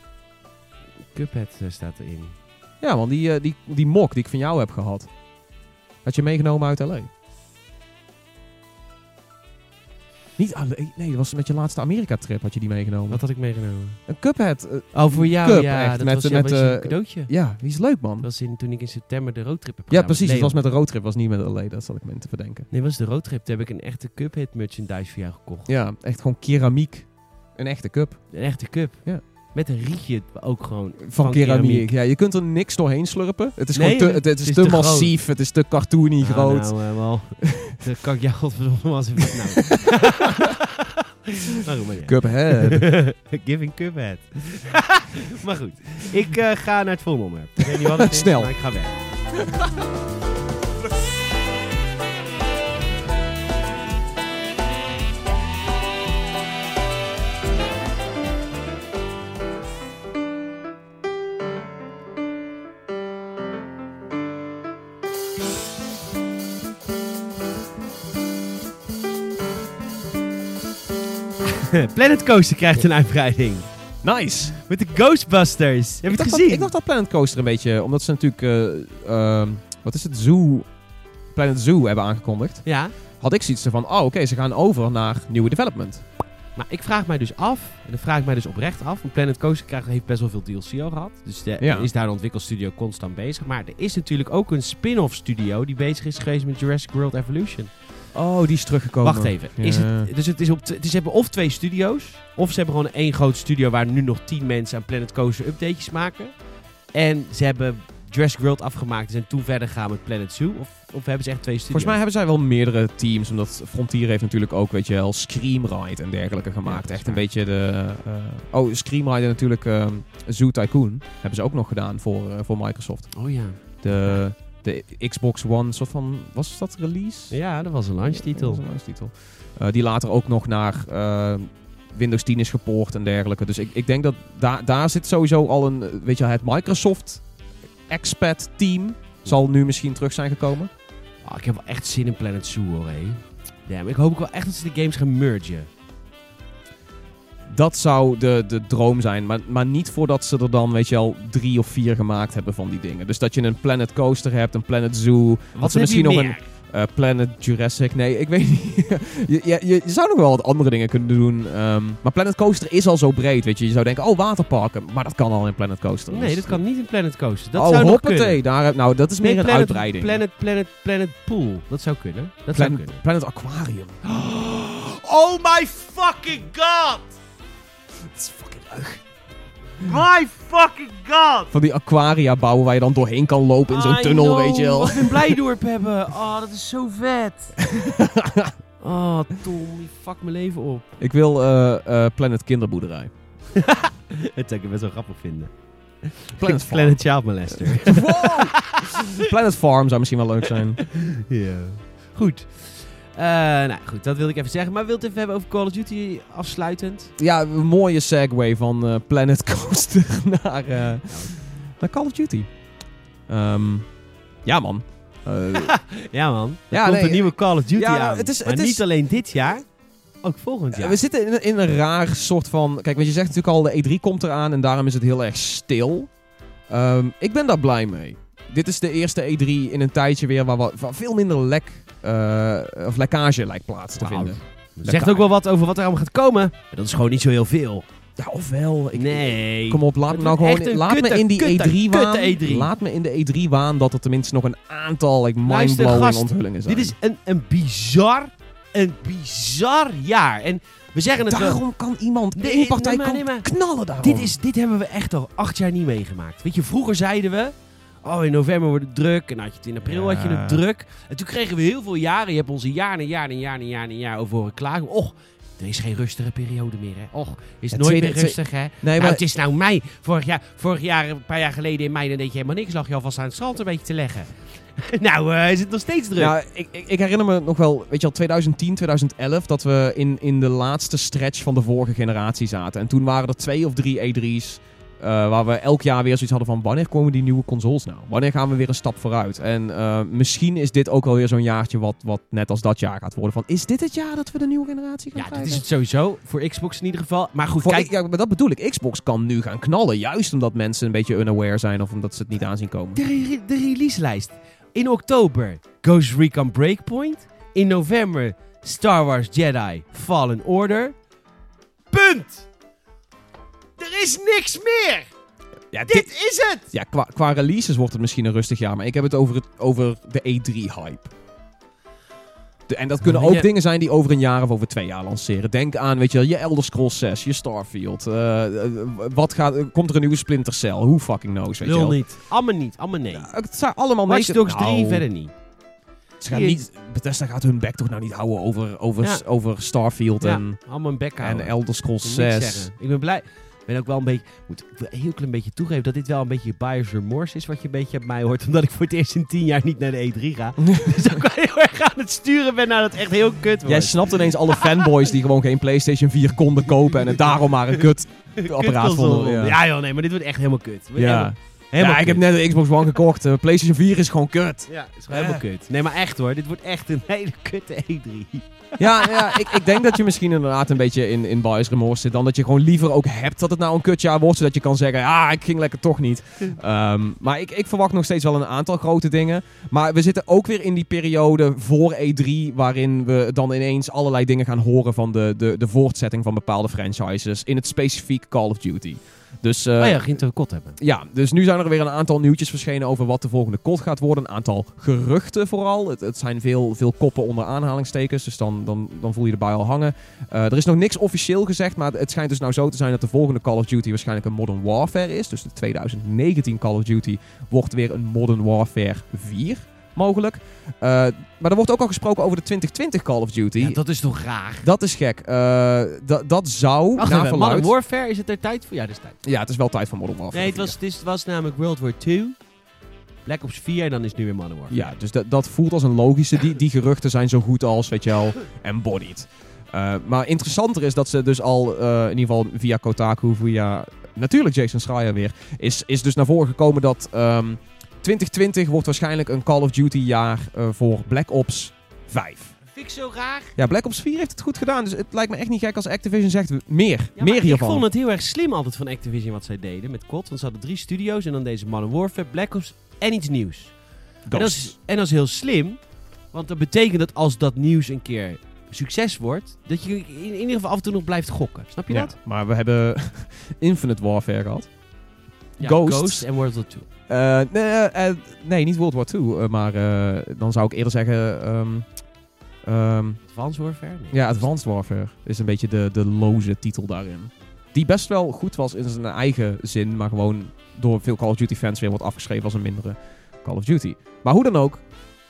A: Cuphead eh, staat erin.
B: Ja man, die, die, die mok die ik van jou heb gehad. Had je meegenomen uit L.A.? Niet alleen, nee, dat was met je laatste Amerika-trip had je die meegenomen.
A: Wat had ik meegenomen?
B: Een Cuphead. eh,
A: Oh, voor jou,
B: Cup,
A: ja.
B: echt,
A: Dat
B: met-
A: was, ja,
B: met,
A: was een
B: eh,
A: cadeautje.
B: ja, die is leuk man.
A: Dat was in, toen ik in september de roadtrip heb
B: Ja,
A: gedaan
B: precies.
A: met
B: Het was met een roadtrip, was niet met L.A. Dat zat ik me in te verdenken.
A: Nee, was de roadtrip. Toen heb ik een echte Cuphead merchandise voor jou gekocht.
B: Ja, echt gewoon keramiek. Een echte cup.
A: Een echte cup.
B: Ja.
A: Met een rietje ook gewoon.
B: Van, keramiek. Ja, je kunt er niks doorheen slurpen. Het is
A: Nee,
B: gewoon te,
A: het-
B: is
A: is
B: te, massief, het is te cartoony
A: Nou,
B: groot.
A: Nou, eh, wel. dat kan ik jou godverdomme even... Nou. maar goed, maar ja.
B: Cuphead.
A: Giving Cuphead. maar goed, ik eh, ga naar het volgende onderwerp. Ik weet niet wat het is,
B: Snel.
A: maar ik ga weg. Planet Coaster krijgt een uitbreiding.
B: nice.
A: Met de Ghostbusters. Heb je
B: ik
A: het
B: dacht
A: gezien?
B: Dat, ik dacht dat Planet Coaster een beetje, omdat ze natuurlijk, eh, ehm, wat is het, Zoo, Planet Zoo hebben aangekondigd.
A: Ja,
B: Had ik zoiets van, oh oké, ze gaan over naar nieuwe development.
A: maar ik vraag mij dus af, en dan vraag ik mij dus oprecht af, want Planet Coaster krijgt, heeft best wel veel DLC al gehad. Dus de,
B: Ja.
A: is daar de ontwikkelstudio constant bezig. Maar er is natuurlijk ook een spin-off studio die bezig is geweest met Jurassic World Evolution.
B: Oh, die is teruggekomen.
A: Wacht even. Is het, dus het is op t- het is, ze hebben of twee studio's, of ze hebben gewoon één groot studio waar nu nog tien mensen aan Planet Coaster updates maken. En ze hebben Jurassic World afgemaakt en zijn toen verder gegaan met Planet Zoo. Of, of hebben ze echt twee studio's?
B: Volgens mij hebben zij wel meerdere teams, omdat Frontier heeft natuurlijk ook, weet je wel, Scream Ride en dergelijke gemaakt. Echt een beetje de... eh, oh, Scream Ride en natuurlijk ehm, Zoo Tycoon hebben ze ook nog gedaan voor, eh, voor Microsoft.
A: Oh ja.
B: De de Xbox One soort van... Was dat release?
A: Ja, dat was een launchtitel.
B: launchtitel. Eh, die later ook nog naar eh, Windows 10 is gepoord en dergelijke. Dus ik, ik denk dat daar daar zit sowieso al een... Weet je, het Microsoft expat team zal nu misschien terug zijn gekomen.
A: Ah, ik heb wel echt zin in Planet Zoo hoor, hé. Ja, ik hoop ook wel echt dat ze de games gaan mergen.
B: Dat zou de, de droom zijn. Maar, maar niet voordat ze er dan, weet je wel, drie of vier gemaakt hebben van die dingen. Dus dat je een Planet Coaster hebt, een Planet Zoo. Wat ze
A: heb
B: misschien nog
A: meer?
B: een eh, Planet Jurassic. Nee, ik weet niet. je, je, je zou nog wel wat andere dingen kunnen doen. ehm, maar Planet Coaster is al zo breed, weet je. Je zou denken, oh, waterparken. Maar dat kan al in Planet Coaster.
A: Nee,
B: Dus-
A: dat kan niet in Planet Coaster. Dat
B: oh,
A: zou nog
B: hoppatee.
A: kunnen.
B: Daar, nou, dat is meer een
A: Planet,
B: uitbreiding.
A: Planet, Planet, Planet Pool. Dat zou kunnen. Dat zou kunnen.
B: Planet Aquarium.
A: Oh my fucking god! My fucking god!
B: Van die aquaria bouwen waar je dan doorheen kan lopen in zo'n
A: I
B: tunnel,
A: know,
B: weet je wel.
A: Wat we in Blijdorp hebben. Oh, dat is zo vet. Oh, Tom, je fuck mijn leven op.
B: Ik wil eh, eh, Planet Kinderboerderij.
A: Dat zou ik best wel grappig vinden.
B: Planet Farm.
A: Planet Child Molester.
B: Planet Farm zou misschien wel leuk zijn.
A: ja. Goed. Eh, nou goed, dat wilde ik even zeggen. Maar wilt het even hebben over Call of Duty afsluitend?
B: Ja, een mooie segue van eh, Planet Coaster naar, eh, naar Call of Duty. Ehm, ja, man.
A: Ja man, er
B: Ja,
A: komt
B: nee,
A: een nieuwe Call of Duty
B: ja,
A: aan.
B: het is-
A: maar
B: het is-
A: niet alleen dit jaar, ook volgend jaar.
B: We zitten in, een- in een raar soort van... Kijk, want je zegt natuurlijk al, de E3 komt eraan en daarom is het heel erg stil. Ehm, ik ben daar blij mee. Dit is de eerste E3 in een tijdje weer waar, wat- veel minder lek eh, of lekkage lijkt plaats te vinden.
A: Zegt ook wel wat over wat er allemaal gaat komen. Maar dat is gewoon niet zo heel veel.
B: Ja, ofwel. Ik,
A: nee.
B: Kom op, laat me nou gewoon...
A: een
B: Laat me in die
A: kutte,
B: E3 waan.
A: kutte E3.
B: Laat me in de E3 waan dat er tenminste nog een aantal like, mindblowing onthullingen zijn.
A: Dit is een, een bizar, een bizar jaar. En we zeggen het wel.
B: Daarom kan iemand,
A: Nee,
B: één partij
A: nee, maar-
B: kan
A: nee, maar-
B: knallen daarom.
A: Dit, is, dit hebben we echt al acht jaar niet meegemaakt. Weet je, vroeger zeiden we... Oh, in november wordt het druk. En had je het in april had je het druk. En toen kregen we heel veel jaren. Je hebt onze jaar en jaar en jaar en jaar en jaar over horen klagen. Och, er is geen rustige periode meer, hè. Och, is nooit
B: tweede-
A: meer rustig, hè.
B: Nee,
A: nou,
B: maar
A: het is nou mei. Vorig jaar, vorig jaar, een paar jaar geleden in mei, dan deed je helemaal niks. Lag je alvast aan het strand een beetje te leggen. nou, eh, is het nog steeds druk.
B: Ja, ik, ik, ik herinner me nog wel, weet je al, 2010, 2011, dat we in, in de laatste stretch van de vorige generatie zaten. En toen waren er twee of drie E3's eh, waar we elk jaar weer zoiets hadden van, wanneer komen die nieuwe consoles nou? Wanneer gaan we weer een stap vooruit? En eh, misschien is dit ook alweer zo'n jaartje wat, wat net als dat jaar gaat worden. Van, is dit het jaar dat we de nieuwe generatie gaan
A: Ja,
B: krijgen?
A: is het sowieso. Voor Xbox in ieder geval. Maar goed,
B: Voor-
A: kijk.
B: ja, maar dat bedoel ik. Xbox kan nu gaan knallen. Juist omdat mensen een beetje unaware zijn of omdat ze het niet aanzien komen.
A: De, re- de releaselijst. In oktober Ghost Recon Breakpoint. In november Star Wars Jedi Fallen Order. Punt! Er is niks meer!
B: Ja,
A: Dit is het!
B: Ja, qua, qua releases wordt het misschien een rustig jaar, maar ik heb het over, het, over de E3-hype. en dat kunnen ook dingen zijn die over een jaar of over twee jaar lanceren. Denk aan, weet je, wel, je Elder Scrolls 6, je Starfield. eh, eh, wat gaat, komt er een nieuwe Splinter Cell? Who fucking knows, weet je wel.
A: niet. Allemaal niet. Allemaal nee.
B: Ja, het zijn allemaal
A: Watch Dogs
B: Nou,
A: 3 verder niet.
B: Ze gaan niet, Bethesda gaat hun bek toch nou niet houden over, over,
A: Ja.
B: over Starfield
A: Ja,
B: en,
A: allemaal een bek
B: en. Elder Scrolls
A: Ik wil niks
B: 6.
A: zeggen. Ik ben blij. Ik ben ook wel een beetje. Moet, een heel klein beetje toegeven dat dit wel een beetje buyer's remorse is. Wat je een beetje op mij hoort. Omdat ik voor het eerst in tien jaar niet naar de E3 ga. dus ook wel heel erg aan het sturen ben naar dat echt heel kut wordt.
B: Jij snapt ineens alle fanboys die gewoon geen PlayStation 4 konden kopen en het daarom maar een kut apparaat vonden. Ja.
A: Ja joh, nee, maar dit wordt echt helemaal kut.
B: Ja.
A: Helemaal, helemaal
B: ja, ik heb net een Xbox One gekocht. Eh, PlayStation 4 is gewoon kut.
A: Ja, is gewoon helemaal kut. Nee, maar echt hoor. Dit wordt echt een hele kutte E E3.
B: Ja, ja ik, ik denk dat je misschien inderdaad een beetje in, in bias remorse zit. Dan dat je gewoon liever ook hebt dat het nou een kutjaar wordt. Zodat je kan zeggen, ah, ik ging lekker toch niet. Ehm, maar ik, ik verwacht nog steeds wel een aantal grote dingen. Maar we zitten ook weer in die periode voor E3. Waarin we dan ineens allerlei dingen gaan horen van de, de, de voortzetting van bepaalde franchises. In het specifiek Call of Duty. Dus eh,
A: oh ja, geen te kot hebben.
B: Ja, dus nu zijn er weer een aantal nieuwtjes verschenen over wat de volgende kot gaat worden. Een aantal geruchten vooral. Het, het zijn veel, veel koppen onder aanhalingstekens, dus dan, dan, dan voel je erbij al hangen. Eh, er is nog niks officieel gezegd, maar het schijnt dus nou zo te zijn dat de volgende Call of Duty waarschijnlijk een Modern Warfare is. Dus de 2019 Call of Duty wordt weer een Modern Warfare 4 mogelijk. Eh, maar er wordt ook al gesproken over de 2020 Call of Duty.
A: Ja, dat is toch raar?
B: Dat is gek. Eh, dat- zou,
A: Wacht
B: naar.
A: Modern Warfare, is het er tijd voor? Ja, dat is tijd.
B: Ja, het is wel tijd voor Modern Warfare
A: Nee, het
B: 4.
A: was, het, is- het was namelijk World War II. Black Ops 4 en dan is het nu weer Modern Warfare.
B: Ja, dus dat, dat voelt als een logische. Die, die geruchten zijn zo goed als, weet je wel, embodied. Eh, maar interessanter is dat ze dus al, eh, in ieder geval via Kotaku, via natuurlijk Jason Schreier weer, is, is dus naar voren gekomen dat ehm, 2020 wordt waarschijnlijk een Call of Duty jaar eh, voor Black Ops 5.
A: Vind ik zo raar.
B: Ja, Black Ops 4 heeft het goed gedaan, dus het lijkt me echt niet gek als Activision zegt meer,
A: Ja,
B: meer hiervan.
A: Ik vond het heel erg slim altijd van Activision wat zij deden met COD. Want ze hadden drie studio's en dan deze Modern Warfare, Black Ops en iets nieuws. En dat, is, en dat is heel slim, want dat betekent dat als dat nieuws een keer succes wordt, dat je in, in ieder geval af en toe nog blijft gokken. Snap je
B: Ja,
A: dat?
B: maar we hebben Infinite Warfare gehad.
A: Ja,
B: Ghosts.
A: en World War 2.
B: Eh, nee, eh, eh, nee, niet World War II. eh, maar dan zou ik eerder zeggen... ehm, ehm,
A: Advanced Warfare? Nee.
B: ja, Advanced Warfare is een beetje de, de loze titel daarin. Die best wel goed was in zijn eigen zin, maar gewoon door veel Call of Duty fans weer wordt afgeschreven als een mindere Call of Duty. Maar hoe dan ook,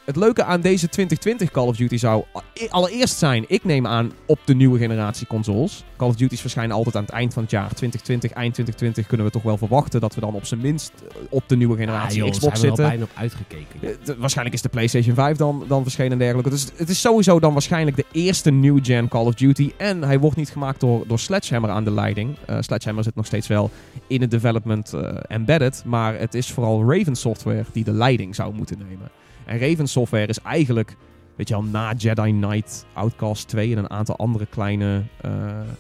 B: het leuke aan deze 2020 Call of Duty zou a- allereerst zijn, ik neem aan, op de nieuwe generatie consoles. Call of Duty's verschijnen altijd aan het eind van het jaar. 2020, eind 2020 kunnen we toch wel verwachten dat we dan op zijn minst eh, op de nieuwe
A: Ah,
B: generatie
A: joh,
B: Xbox zitten.
A: al bijna op uitgekeken.
B: Eh, waarschijnlijk is de PlayStation 5 dan, dan verschenen en dergelijke. Dus het is sowieso dan waarschijnlijk de eerste new-gen Call of Duty. En hij wordt niet gemaakt door, door Sledgehammer aan de leiding. Eh, Sledgehammer zit nog steeds wel in het development embedded. Maar het is vooral Raven Software die de leiding zou moeten nemen. En Raven Software is eigenlijk, weet je wel, na Jedi Knight, Outcast 2 en een aantal andere kleine, eh,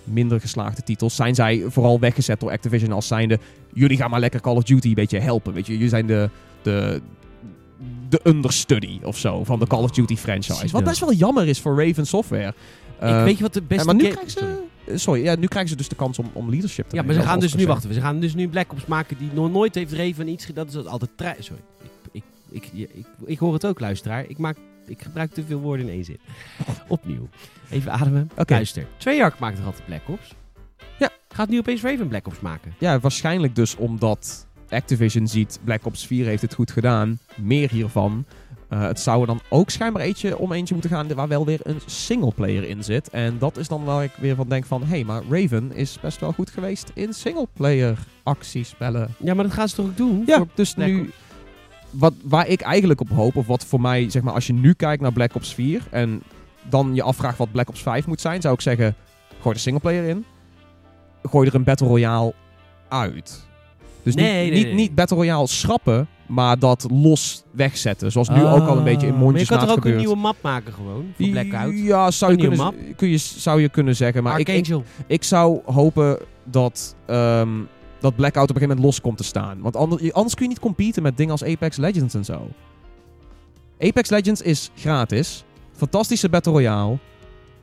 B: minder geslaagde titels, zijn zij vooral weggezet door Activision als zijnde, jullie gaan maar lekker Call of Duty een beetje helpen. Weet je, jullie zijn de, de, de understudy of zo van de Call of Duty franchise. Wat best wel jammer is voor Raven Software. Eh,
A: ik weet je wat de beste
B: maar nu krijgen ze... eh, Sorry, ja, nu krijgen ze dus de kans om, om leadership te
A: Ja, maar ze gaan dus nu wachten. Ze gaan dus nu Black Ops maken die nog nooit heeft Raven iets gedaan. Dat is altijd Sorry. Ik, ik, ik, hoor het ook, luisteraar. Ik, maak, ik gebruik te veel woorden in één zin. Opnieuw. Even ademen.
B: Oké.
A: Luister. Treyarch maakt toch altijd Black Ops?
B: Ja.
A: Gaat nu opeens Raven Black Ops maken?
B: Ja, waarschijnlijk dus omdat Activision ziet Black Ops 4 heeft het goed gedaan. Meer hiervan. Eh, het zou er dan ook schijnbaar eentje om eentje moeten gaan waar wel weer een singleplayer in zit. En dat is dan waar ik weer van denk van... Hé, hey, maar Raven is best wel goed geweest in singleplayer actiespellen.
A: Ja, maar dat gaan ze toch ook doen?
B: Ja, dus nu... Wat, waar ik eigenlijk op hoop, of wat voor mij, zeg maar, als je nu kijkt naar Black Ops 4... en dan je afvraagt wat Black Ops 5 moet zijn, zou ik zeggen... Gooi de singleplayer in. Gooi er een Battle Royale uit. Dus
A: Nee,
B: niet,
A: nee,
B: niet,
A: nee.
B: niet Battle Royale schrappen, maar dat los wegzetten. Zoals nu ook al een beetje in
A: Ah, Maar je
B: mondjes
A: kan er ook
B: gebeurt.
A: een nieuwe map maken gewoon. Voor Blackout.
B: Ja, zou je,
A: Een
B: kunnen, kun je, zou je kunnen zeggen. Maar ik, ik, ik zou hopen dat, ehm, dat Blackout op een gegeven moment los komt te staan. Want anders, anders kun je niet competen met dingen als Apex Legends en zo. Apex Legends is gratis. Fantastische Battle Royale.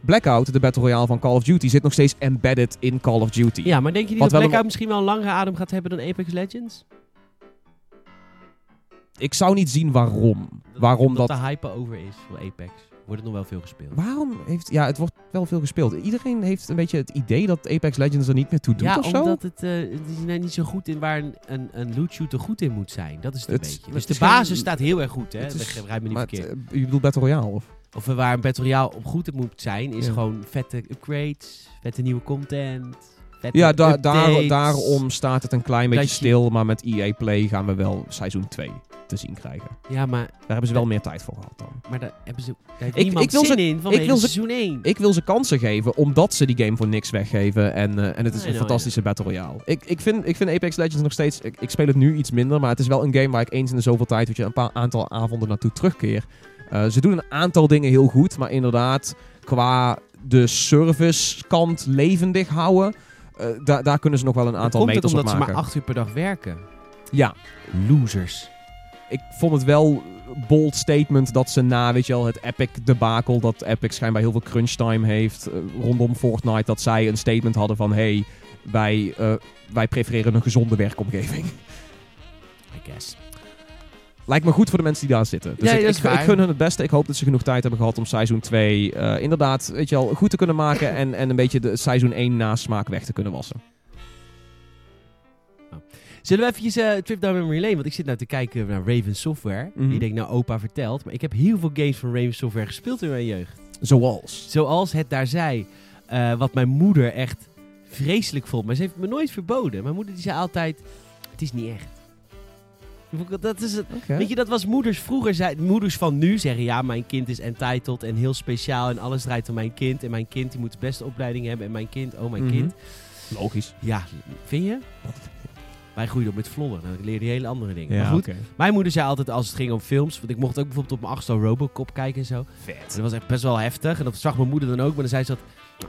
B: Blackout, de Battle Royale van Call of Duty, zit nog steeds embedded in Call of Duty.
A: Ja, maar denk je niet
B: Wat
A: dat Blackout
B: een-
A: misschien wel een langere adem gaat hebben dan Apex Legends?
B: Ik zou niet zien waarom. Waarom
A: Omdat
B: dat...
A: de hype over is voor Apex. Wordt het nog wel veel gespeeld.
B: Waarom heeft... Ja, het wordt wel veel gespeeld. Iedereen heeft een beetje het idee dat Apex Legends er niet meer toe doet
A: ja,
B: of zo.
A: omdat het, het is nou niet zo goed in waar een, een, een loot shooter goed in moet zijn. Dat is het een beetje. Dus de
B: geen-
A: basis staat heel erg goed, hè? Begrijp me niet verkeerd.
B: het, eh, je bedoelt Battle Royale of...
A: Of waar een Battle Royale op goed in moet zijn, is
B: Ja.
A: gewoon vette upgrades, vette nieuwe content,
B: Ja, da daar, daarom staat het een klein beetje
A: Dat je-
B: stil. Maar met EA Play gaan we wel seizoen 2 te zien krijgen.
A: Ja, maar,
B: Daar hebben ze wel meer tijd voor gehad dan.
A: maar daar hebben ze daar
B: Ik- ik wil ze-
A: in
B: ik wil ze-
A: seizoen 1.
B: Ik wil ze kansen geven, omdat ze die game voor niks weggeven. En, eh, en het is
A: I
B: een
A: know,
B: fantastische Battle Royale. Ik, ik, vind, ik vind Apex Legends nog steeds... Ik, ik speel het nu iets minder, maar het is wel een game waar ik eens in de zoveel tijd... Weet je, een paar aantal avonden naartoe terugkeer. Eh, ze doen een aantal dingen heel goed, maar inderdaad... Qua de service kant levendig houden... eh, daar daar kunnen ze nog wel een aantal
A: komt
B: meters op
A: omdat ze
B: maken.
A: maar acht uur per dag werken.
B: Ja,
A: Losers.
B: ik vond het wel bold statement dat ze na, weet je wel, het Epic debakel, dat Epic schijnbaar heel veel crunch time heeft eh, rondom Fortnite, dat zij een statement hadden van, hey, wij, eh, wij prefereren een gezonde werkomgeving.
A: I guess.
B: Lijkt me goed voor de mensen die daar zitten. Dus
A: Ja,
B: ik,
A: dat is
B: ik, ik gun hun het beste. Ik hoop dat ze genoeg tijd hebben gehad om seizoen 2 eh, inderdaad, weet je wel, goed te kunnen maken en, en een beetje de seizoen 1 nasmaak weg te kunnen wassen.
A: Zullen we eventjes eh Trip Down Memory Lane? Want ik zit nou te kijken naar Raven Software.
B: Mhm.
A: Die denkt nou opa vertelt. Maar ik heb heel veel games van Raven Software gespeeld in mijn jeugd.
B: Zoals.
A: Zoals het daar zei. eh, wat mijn moeder echt vreselijk vond. Maar ze heeft me nooit verboden. Mijn moeder die zei altijd... Het is niet echt. Dat is het. Weet je, dat was moeders vroeger. Zei, moeders van nu zeggen, ja, mijn kind is entitled en heel speciaal en alles draait om mijn kind. En mijn kind die moet de beste opleiding hebben en mijn kind, oh mijn
B: Mhm.
A: kind.
B: Logisch.
A: Ja, vind je? Wij groeiden op met vlodder. Dan leer je hele andere dingen.
B: Ja,
A: maar goed, mijn moeder zei altijd als het ging om films. Want ik mocht ook bijvoorbeeld op mijn achtste Robocop kijken en zo. En
B: Vet.
A: dat was echt best wel heftig. En dat zag mijn moeder dan ook. Maar dan zei ze dat,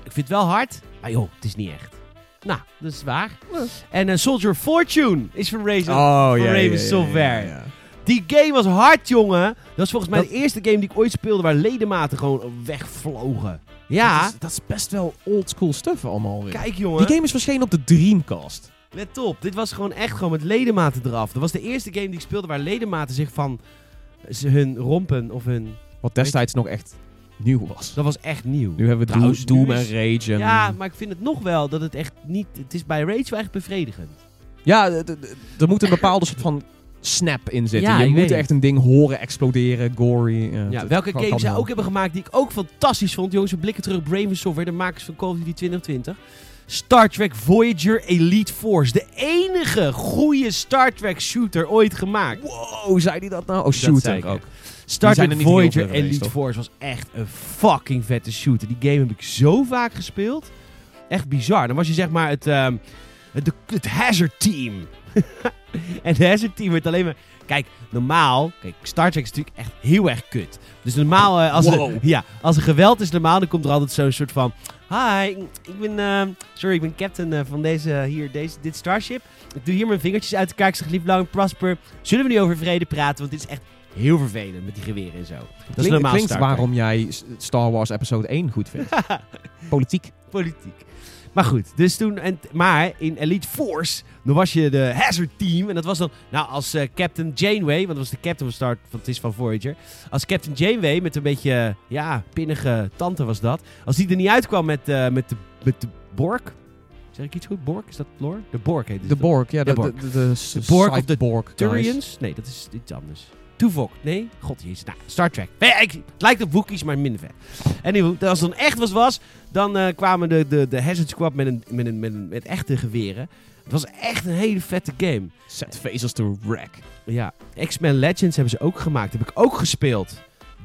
A: ik vind het wel hard. Maar joh, het is niet echt. Nou, dat is waar. En een Soldier Fortune is van Razer.
B: Oh,
A: Van
B: ja,
A: Raven
B: ja,
A: Software.
B: ja.
A: Die game was hard, jongen. Dat was volgens mij
B: Dat-
A: de eerste game die ik ooit speelde waar ledematen gewoon wegvlogen. Ja,
B: Dat is, dat is best wel oldschool stuff allemaal weer.
A: kijk jongen.
B: Die game is verschenen op de Dreamcast.
A: Let op, dit was gewoon echt gewoon met ledematen eraf. Dat was de eerste game die ik speelde waar ledematen zich van hun rompen of hun...
B: Wat destijds nog echt nieuw was.
A: Dat was echt nieuw.
B: Nu hebben we
A: Trouwens,
B: Doom, Doom en Rage. En...
A: Ja, maar ik vind het nog wel dat het echt niet... Het is bij Rage wel echt bevredigend.
B: Ja, er moet een bepaalde soort van snap in zitten.
A: Ja,
B: je moet echt een ding horen exploderen, gory. Ja,
A: Ja,
B: het-
A: welke games zij
B: wel.
A: ook hebben gemaakt die ik ook fantastisch vond. Jongens, we blikken terug op Braven Software, de makers van Call of Duty 2020. Star Trek Voyager Elite Force. De enige goede Star Trek shooter ooit gemaakt.
B: Wow, zei die dat nou? Oh, shooter ook.
A: Star Trek
B: er
A: Voyager Elite
B: toch?
A: Force was echt een fucking vette shooter. Die game heb ik zo vaak gespeeld. Echt bizar. Dan was je zeg maar het, ehm, het, het Hazard Team. en het Hazard Team werd alleen maar... Kijk, normaal... Kijk, Star Trek is natuurlijk echt heel erg kut. Dus normaal, eh, als,
B: Wow.
A: er, ja, als er geweld is normaal, dan komt er altijd zo'n soort van... Hi, ik ben... ehm, sorry, ik ben captain eh, van deze, hier, deze, dit Starship. Ik doe hier mijn vingertjes uit elkaar. Ik zeg lief lang prosper. Zullen we niet over vrede praten? Want dit is echt heel vervelend met die geweren en zo. Dat is normaal
B: klinkt waarom jij Star Wars episode 1 goed vindt. Politiek.
A: Politiek. Maar goed, dus toen... En, maar in Elite Force, dan was je de Hazard Team. En dat was dan... Nou, als eh, Captain Janeway, want dat was de captain van Star... Want het is van Voyager. Als Captain Janeway, met een beetje... Ja, pinnige tante was dat. Als die er niet uitkwam met, eh, met, de, met de Borg... Zeg ik iets goed? Borg? Is dat lore? De Borg heet het.
B: De? Borg, ja.
A: De
B: De,
A: Borg.
B: de, de, de,
A: Borg of de
B: guys.
A: Turians? Nee, dat is iets anders. Tuvok? Nee? God, jezus. Nou, Star Trek. Het lijkt op Wookiees, maar minder vet. Anyway, als het dan echt was, was dan eh, kwamen de, de, de Hazard Squad met, een, met, een, met, een, met echte geweren. Het was echt een hele vette game.
B: Set to wreck.
A: Ja, X-Men Legends hebben ze ook gemaakt. Heb ik ook gespeeld.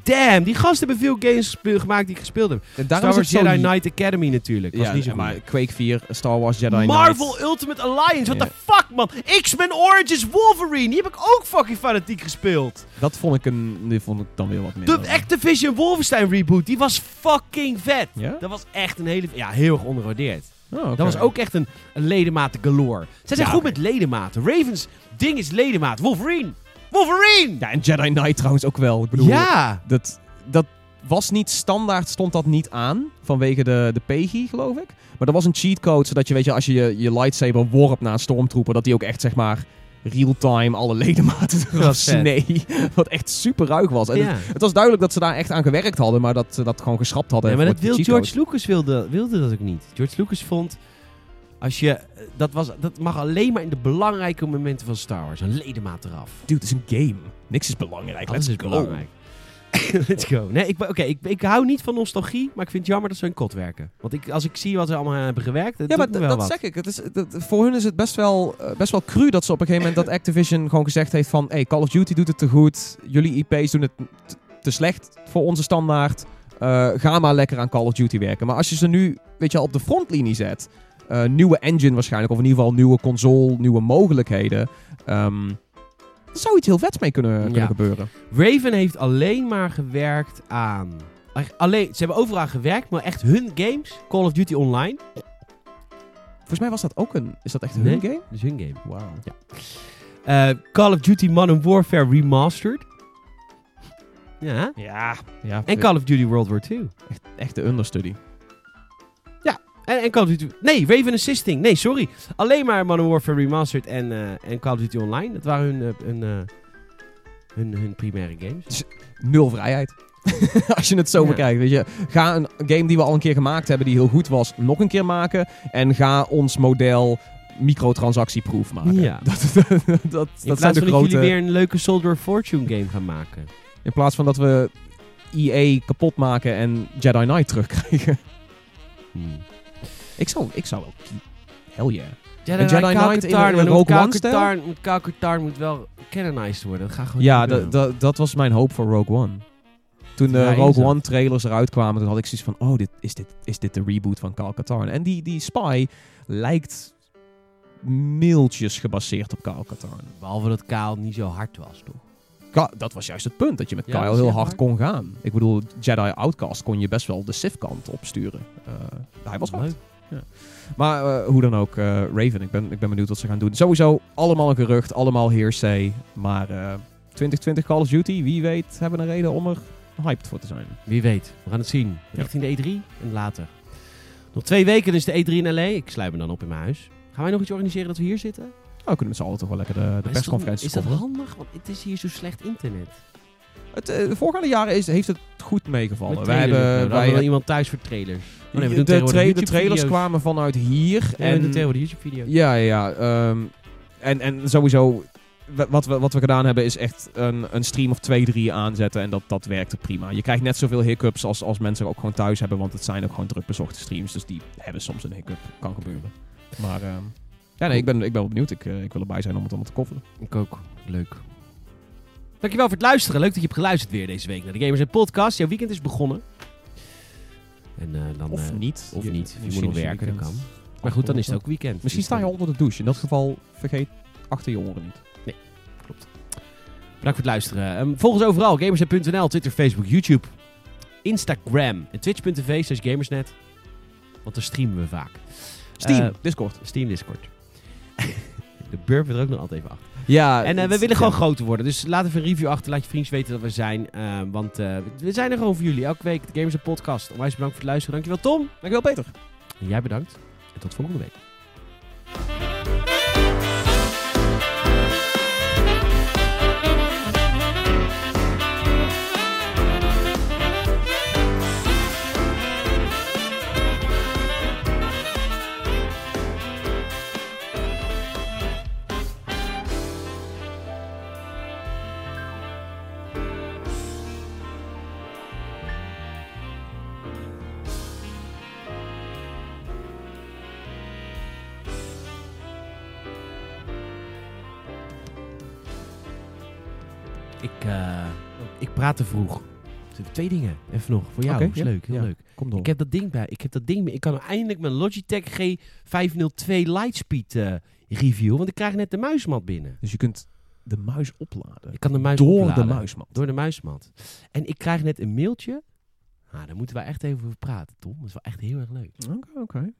A: Damn, die gasten hebben veel games gemaakt die ik gespeeld heb.
B: En
A: Star Wars Jedi Knight Academy natuurlijk. Was
B: Ja,
A: niet zo
B: maar
A: goed.
B: Quake 4, Star Wars Jedi
A: Marvel
B: Knight.
A: Ultimate Alliance, what
B: Ja.
A: the fuck man. X-Men Origins Wolverine, die heb ik ook fucking fanatiek gespeeld.
B: Dat vond ik, een, die vond ik dan weer wat minder.
A: De Activision Wolfenstein reboot, die was fucking vet.
B: Ja?
A: Dat was echt een hele... Ja, heel erg.
B: Oh.
A: Dat was ook echt een, een ledematen galore. Zij zijn
B: Ja,
A: goed met ledematen. Ravens ding is ledemaat. Wolverine! Wolverine!
B: Ja, en Jedi Knight trouwens ook wel. Ik bedoel,
A: Ja!
B: dat, dat was niet standaard, stond dat niet aan. Vanwege de, de PEGI, geloof ik. Maar er was een cheatcode, zodat je, weet je, als je je, je lightsaber worp naar een stormtrooper, dat die ook echt, zeg maar, real-time alle ledematen eraf snee. Wat echt super ruig was. En
A: Ja.
B: het, het was duidelijk dat ze daar echt aan gewerkt hadden, maar dat ze dat gewoon geschrapt hadden.
A: Ja, maar dat wil. George Lucas wilde, wilde dat ook niet. George Lucas vond... Als je, dat, was, dat mag alleen maar in de belangrijke momenten van Star Wars. Een ledemaat eraf.
B: Dude, het is een game. Niks is belangrijk.
A: Alles
B: Let's
A: is
B: go.
A: belangrijk. Let's go. Nee, ik, oké, ik, ik hou niet van nostalgie, maar ik vind het jammer dat ze een kot werken. Want ik, als ik zie wat ze allemaal hebben gewerkt, dat
B: Ja, maar
A: wel
B: dat
A: wat.
B: zeg ik. Het is, dat- voor hun is het best wel, eh, best wel cru dat ze op een gegeven moment dat Activision gewoon gezegd heeft van... Hey, Call of Duty doet het te goed. Jullie IP's doen het te slecht voor onze standaard. Eh, ga maar lekker aan Call of Duty werken. Maar als je ze nu, weet je, al op de frontlinie zet... eh, nieuwe engine waarschijnlijk, of in ieder geval nieuwe console, nieuwe mogelijkheden... ehm er zou iets heel vets mee kunnen, kunnen
A: Ja.
B: gebeuren.
A: Raven heeft alleen maar gewerkt aan... Echt Alleen, ze hebben overal gewerkt, maar echt hun games, Call of Duty Online,
B: Volgens mij was dat ook een... Is dat echt
A: Nee.
B: hun game?
A: dat is hun game.
B: Wauw.
A: Eh, Call of Duty Modern Warfare Remastered. Ja.
B: Ja. ja
A: En Call of Duty World War II.
B: echt, echt de understudy.
A: En, en Call of Duty... Nee, Raven Assisting. Nee, sorry. Alleen maar Modern Warfare Remastered en, eh, en Call of Duty Online. Dat waren hun, eh, hun, eh, hun, hun primaire games.
B: nul vrijheid. Als je het zo
A: Ja.
B: bekijkt, weet je. Ga een game die we al een keer gemaakt hebben, die heel goed was, nog een keer maken. En ga ons model microtransactieproof maken.
A: Ja.
B: Dat, dat, dat,
A: In
B: dat
A: plaats
B: zijn de
A: van dat jullie weer een leuke Soldier of Fortune game gaan maken.
B: In plaats van dat we EA kapot maken en Jedi Knight terugkrijgen.
A: Hmm.
B: Ik, zou, ik zou wel... Hell yeah.
A: Jedi,
B: Jedi Knight in een Rogue One-stijl?
A: Kyle moet wel canonized worden. Dat gaat gewoon
B: Ja, dat was mijn hoop voor Rogue One. Toen de
A: Ja,
B: Rogue? One trailers eruit kwamen, toen had ik zoiets van, oh, dit, is, dit, is dit de reboot van Kyle Katarn? En die, die spy lijkt mailtjes gebaseerd op Kyle Katarn.
A: Behalve dat Kyle niet zo hard was, toch?
B: Ka- dat was juist het punt, dat je met
A: Ja,
B: Kyle heel hard kon gaan. Ik bedoel, Jedi Outcast kon je best wel de Sith-kant opsturen. Eh, hij was hard.
A: Leuk.
B: Maar eh, hoe dan ook, eh, Raven, ik ben, ik ben benieuwd wat ze gaan doen. Sowieso allemaal een gerucht, allemaal hearsay. Maar eh 2020 Call of Duty, wie weet, hebben een reden om er hyped voor te zijn.
A: Wie weet. We gaan het zien. Richting de E3 en later. Nog twee weken is de E3 in LA. Ik sluit me dan op in mijn huis. Gaan wij nog iets organiseren dat we hier zitten?
B: Nou, kunnen we met z'n allen toch wel lekker de, de
A: Maar is dat- handig? Want het is hier zo slecht internet.
B: Het, eh, de voorgaande jaren is, heeft het goed meegevallen. Wij hebben,
A: nou.
B: Wij
A: hadden we
B: hebben-
A: iemand thuis voor trailers. Oh nee,
B: de, tra- de trailers kwamen vanuit hier.
A: Ja,
B: en
A: tegenwoordig YouTube-video's.
B: Ja, ja, ehm, en, en sowieso, wa- wat we, wat we gedaan hebben, is echt een, een stream of twee, drie aanzetten. En dat, dat werkte prima. Je krijgt net zoveel hiccups als, als mensen ook gewoon thuis hebben. Want het zijn ook gewoon druk bezochte streams. Dus die hebben soms een hiccup. Kan gebeuren. Maar ehm, ja, nee, ik ben, ik ben wel benieuwd. Ik, eh, ik wil erbij zijn om het allemaal te kofferen.
A: Ik ook. Leuk. Dankjewel voor het luisteren. Leuk dat je hebt geluisterd weer deze week naar de Gamers en Podcast. Jouw weekend is begonnen. En eh, dan...
B: Of
A: eh,
B: niet.
A: Of
B: Je-
A: niet. Je moet
B: misschien
A: nog werken, dat kan. Maar goed, dan is het ook weekend.
B: Misschien
A: Dus
B: sta je onder de douche. In dat geval vergeet achter je oren niet.
A: Bedankt voor het luisteren. Ehm, volg ons overal. Gamersnet.nl, Twitter, Facebook, YouTube, Instagram en Twitch.tv slash Gamersnet. Want daar streamen we vaak.
B: Steam,
A: Eh,
B: Discord.
A: Steam Discord. de burp er ook nog altijd even achter.
B: Ja,
A: En eh, we willen gewoon
B: ja.
A: groter worden. Dus laat even een review achter. Laat je vriendjes weten dat we zijn. Eh, want eh, we zijn er gewoon voor jullie. Elke week de Gamers Podcast. Onwijs bedankt voor het luisteren. Dankjewel Tom.
B: Dankjewel Peter.
A: En jij bedankt. En tot volgende week. Te vroeg. Twee dingen. Even nog. Voor jou. Is
B: ja,
A: leuk. Heel
B: ja.
A: leuk.
B: Kom door.
A: Ik heb dat ding bij. Ik heb dat ding. Ik kan eindelijk mijn Logitech G502 Lightspeed eh review. Want ik krijg net de muismat binnen.
B: Dus je kunt de muis opladen.
A: Ik kan de muis
B: Door
A: opladen.
B: de muismat.
A: Door de muismat. En ik krijg net een mailtje. Ah, daar moeten wij echt even over praten, Tom. Dat is wel echt heel erg leuk.
B: Oké, oké.